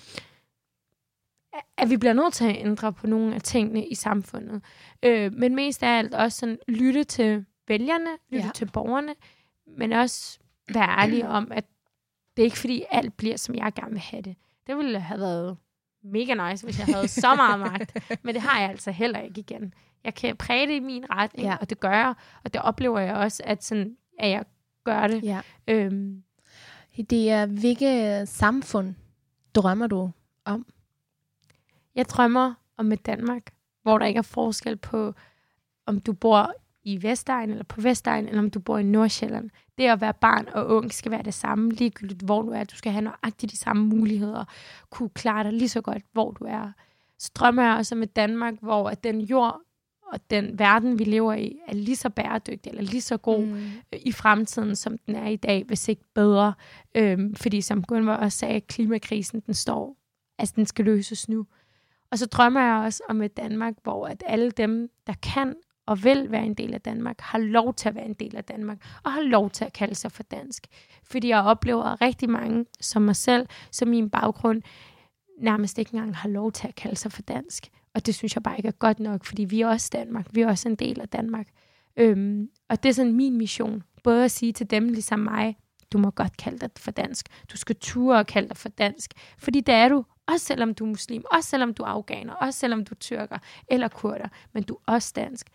at vi bliver nødt til at ændre på nogle af tingene i samfundet. Øh, men mest af alt også sådan lytte til vælgerne, lytte ja. til borgerne, men også være ærlig om, at det er ikke fordi alt bliver, som jeg gerne vil have det. Det ville have været mega nice, hvis jeg havde så meget magt. (laughs) Men det har jeg altså heller ikke igen. Jeg kan præge det i min retning, ja. og det gør jeg. Og det oplever jeg også, at, sådan, at jeg gør det. Ja. Øhm. Det er, hvilke samfund drømmer du om? Jeg drømmer om et Danmark, hvor der ikke er forskel på, om du bor i Vestegn eller på Vestegn, eller om du bor i Nordsjælland. Det at være barn og ung skal være det samme, ligegyldigt hvor du er. Du skal have nøjagtigt de samme muligheder, kunne klare dig lige så godt, hvor du er. Så drømmer jeg også om et Danmark, hvor at den jord og den verden, vi lever i, er lige så bæredygtig eller lige så god mm. i fremtiden, som den er i dag, hvis ikke bedre. Øhm, fordi som Gunvar også sagde, klimakrisen, den står, altså den skal løses nu. Og så drømmer jeg også om et Danmark, hvor at alle dem, der kan og vil være en del af Danmark, har lov til at være en del af Danmark, og har lov til at kalde sig for dansk. Fordi jeg oplever rigtig mange, som mig selv, som min baggrund, nærmest ikke engang har lov til at kalde sig for dansk. Og det synes jeg bare ikke er godt nok, fordi vi er også Danmark. Vi er også en del af Danmark. Øhm, og det er sådan min mission. Både at sige til dem, ligesom mig, du må godt kalde dig for dansk. Du skal ture og kalde dig for dansk. Fordi det er du, også selvom du er muslim, også selvom du er afghaner, også selvom du er tyrker eller kurder, men du er også dansk.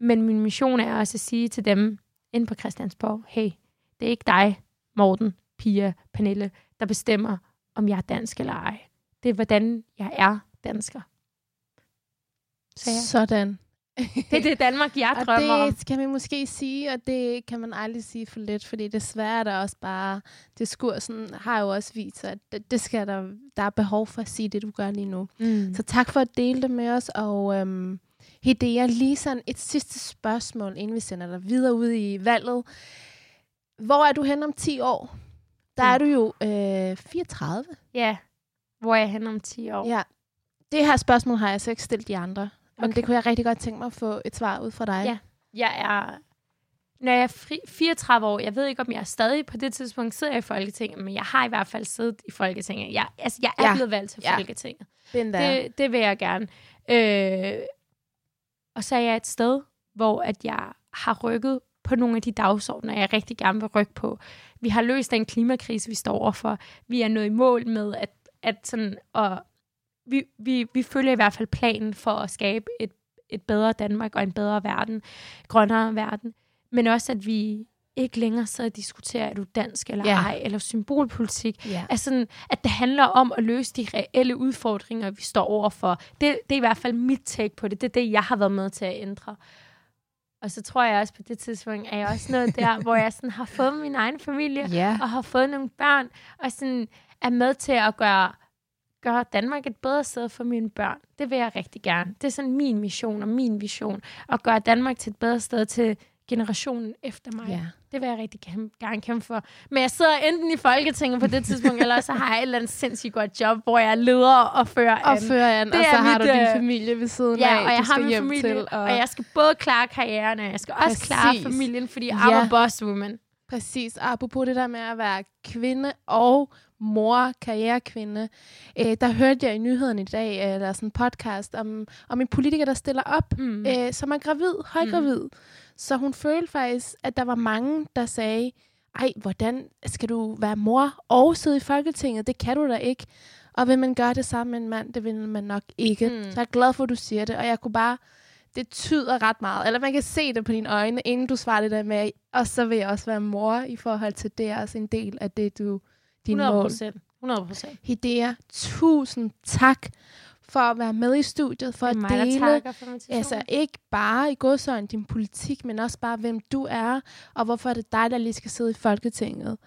Men min mission er også at sige til dem inde på Christiansborg, hey, det er ikke dig, Morten, Pia, Pernille, der bestemmer, om jeg er dansk eller ej. Det er, hvordan jeg er dansker. Så ja. Sådan. det er det Danmark, jeg (laughs) drømmer og det om. kan man måske sige, og det kan man aldrig sige for lidt, fordi desværre er der også bare, diskursen har jo også vist, at det, det skal der, der er behov for at sige det, du gør lige nu. Mm. Så tak for at dele det med os, og øhm, Hedea, lige sådan et sidste spørgsmål, inden vi sender dig videre ud i valget. Hvor er du hen om 10 år? Der er du jo øh, 34. Ja, hvor er jeg hen om 10 år? Ja. Det her spørgsmål har jeg så ikke stillet de andre. Okay. Men det kunne jeg rigtig godt tænke mig at få et svar ud fra dig. Ja, jeg er... Når jeg er fri, 34 år, jeg ved ikke, om jeg er stadig på det tidspunkt sidder i Folketinget, men jeg har i hvert fald siddet i Folketinget. Jeg, altså, jeg er ja. blevet valgt til ja. Folketinget. Det, det vil jeg gerne. Øh, og så er jeg et sted, hvor at jeg har rykket på nogle af de dagsordner, jeg rigtig gerne vil rykke på. Vi har løst den klimakrise, vi står overfor. Vi er nået i mål med, at, at sådan, og vi, vi, vi følger i hvert fald planen for at skabe et, et bedre Danmark og en bedre verden, grønnere verden. Men også, at vi ikke længere sidder og diskuterer, er du dansk eller yeah. ej, eller symbolpolitik. Yeah. Altså, sådan, at det handler om at løse de reelle udfordringer, vi står overfor. Det, det er i hvert fald mit take på det. Det er det, jeg har været med til at ændre. Og så tror jeg også på det tidspunkt, er jeg også nået der, (laughs) hvor jeg sådan har fået min egen familie, Ja. og har fået nogle børn, og sådan er med til at gøre, gøre Danmark et bedre sted for mine børn. Det vil jeg rigtig gerne. Det er sådan min mission og min vision, at gøre Danmark til et bedre sted til generationen efter mig. ja. Det vil jeg rigtig gerne kæmpe for. Men jeg sidder enten i Folketinget på det tidspunkt, (laughs) eller så har jeg et eller andet sindssygt godt job, hvor jeg er leder og fører Og an. fører an, Det og så har mit, du din øh, familie ved siden Ja, af, og jeg har min familie, til. og... og jeg skal både klare karrieren, og jeg skal også Præcis. klare familien, fordi I'm Ja. a boss woman. Præcis. Og apropos det der med at være kvinde og mor, karrierekvinde, øh, der hørte jeg i nyhederne i dag, øh, der er sådan en podcast om, om en politiker, der stiller op, Mm. øh, som er gravid, højgravid. Mm. Så hun følte faktisk, at der var mange, der sagde, ej, hvordan skal du være mor og sidde i Folketinget? Det kan du da ikke. Og vil man gøre det sammen med en mand, det vil man nok ikke. Mm. Så jeg er glad for, at du siger det, og jeg kunne bare, det tyder ret meget. Eller man kan se det på dine øjne, inden du svarer det der med, og så vil jeg også være mor i forhold til det, er også en del af det, du, din 100 mål. procent. 100 procent. Hidea, tusind tak for at være med i studiet, for at er mig, dele for. Altså ikke bare i godsøjne din politik, men også bare, hvem du er, og hvorfor er det dig, der lige skal sidde i Folketinget.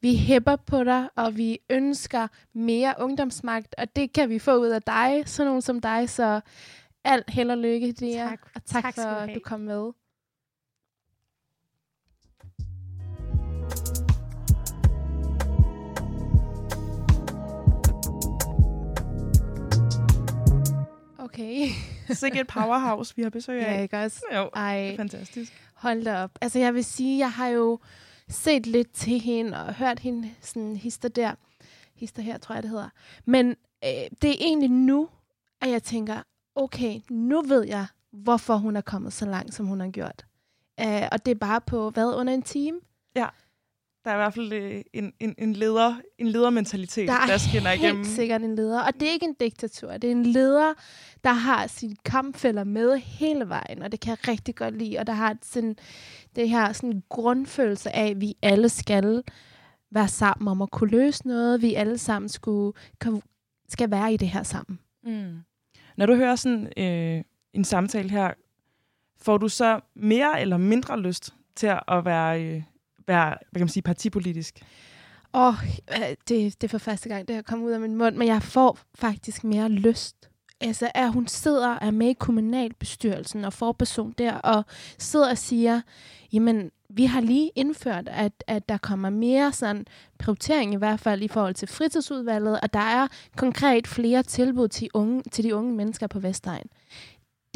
Vi hæpper på dig, og vi ønsker mere ungdomsmagt, og det kan vi få ud af dig, sådan nogen som dig, så alt held og lykke, det Tak. Og tak, Tak for, at du kom med. Okay. (laughs) Sikkert et powerhouse, vi har besøg af. Ja, ikke også? Jo, Ej, fantastisk. hold da op. Altså, jeg vil sige, jeg har jo set lidt til hende og hørt hende sådan hister der. Hister her, tror jeg, det hedder. Men øh, det er egentlig nu, at jeg tænker, okay, nu ved jeg, hvorfor hun er kommet så langt, som hun har gjort. Øh, og det er bare på, hvad, under en time? Der er i hvert fald øh, en, en, en, leder, en ledermentalitet, Der er der skinner helt igennem. sikkert en leder. Og det er ikke en diktatur. Det er en leder, der har sine kampfælder med hele vejen. Og det kan jeg rigtig godt lide. Og der har sådan, det her sådan grundfølelse af, at vi alle skal være sammen om at kunne løse noget. Vi alle sammen skulle, kan, skal være i det her sammen. Mm. Når du hører sådan øh, en samtale her, får du så mere eller mindre lyst til at være, øh, være hvad kan man sige, partipolitisk? Og øh, det, det er for første gang, det har kommet ud af min mund, men jeg får faktisk mere lyst. Altså, at hun sidder og er med i kommunalbestyrelsen og forperson der, og sidder og siger, jamen, vi har lige indført, at, at der kommer mere sådan prioritering i hvert fald i forhold til fritidsudvalget, og der er konkret flere tilbud til, unge, til de unge mennesker på Vestegn.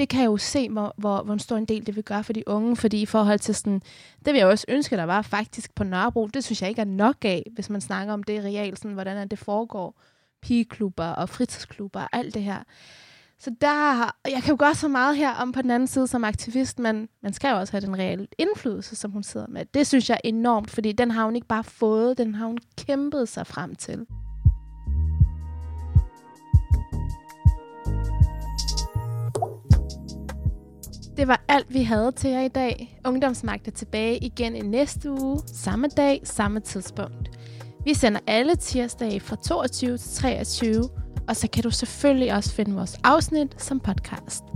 Det kan jeg jo se, hvor, hvor, hvor stor en del det vil gøre for de unge, fordi i forhold til sådan, det vil jeg også ønske, der var faktisk på Nørrebro. Det synes jeg ikke er nok af, hvis man snakker om det reelt, sådan, hvordan det foregår. Pigeklubber og fritidsklubber og alt det her. Så der, jeg kan jo gøre så meget her om på den anden side som aktivist, men man skal jo også have den reelle indflydelse, som hun sidder med. Det synes jeg er enormt, fordi den har hun ikke bare fået, den har hun kæmpet sig frem til. Det var alt, vi havde til jer i dag. Ungdomsmagt er tilbage igen i næste uge, samme dag, samme tidspunkt. Vi sender alle tirsdage fra 22 til 23, og så kan du selvfølgelig også finde vores afsnit som podcast.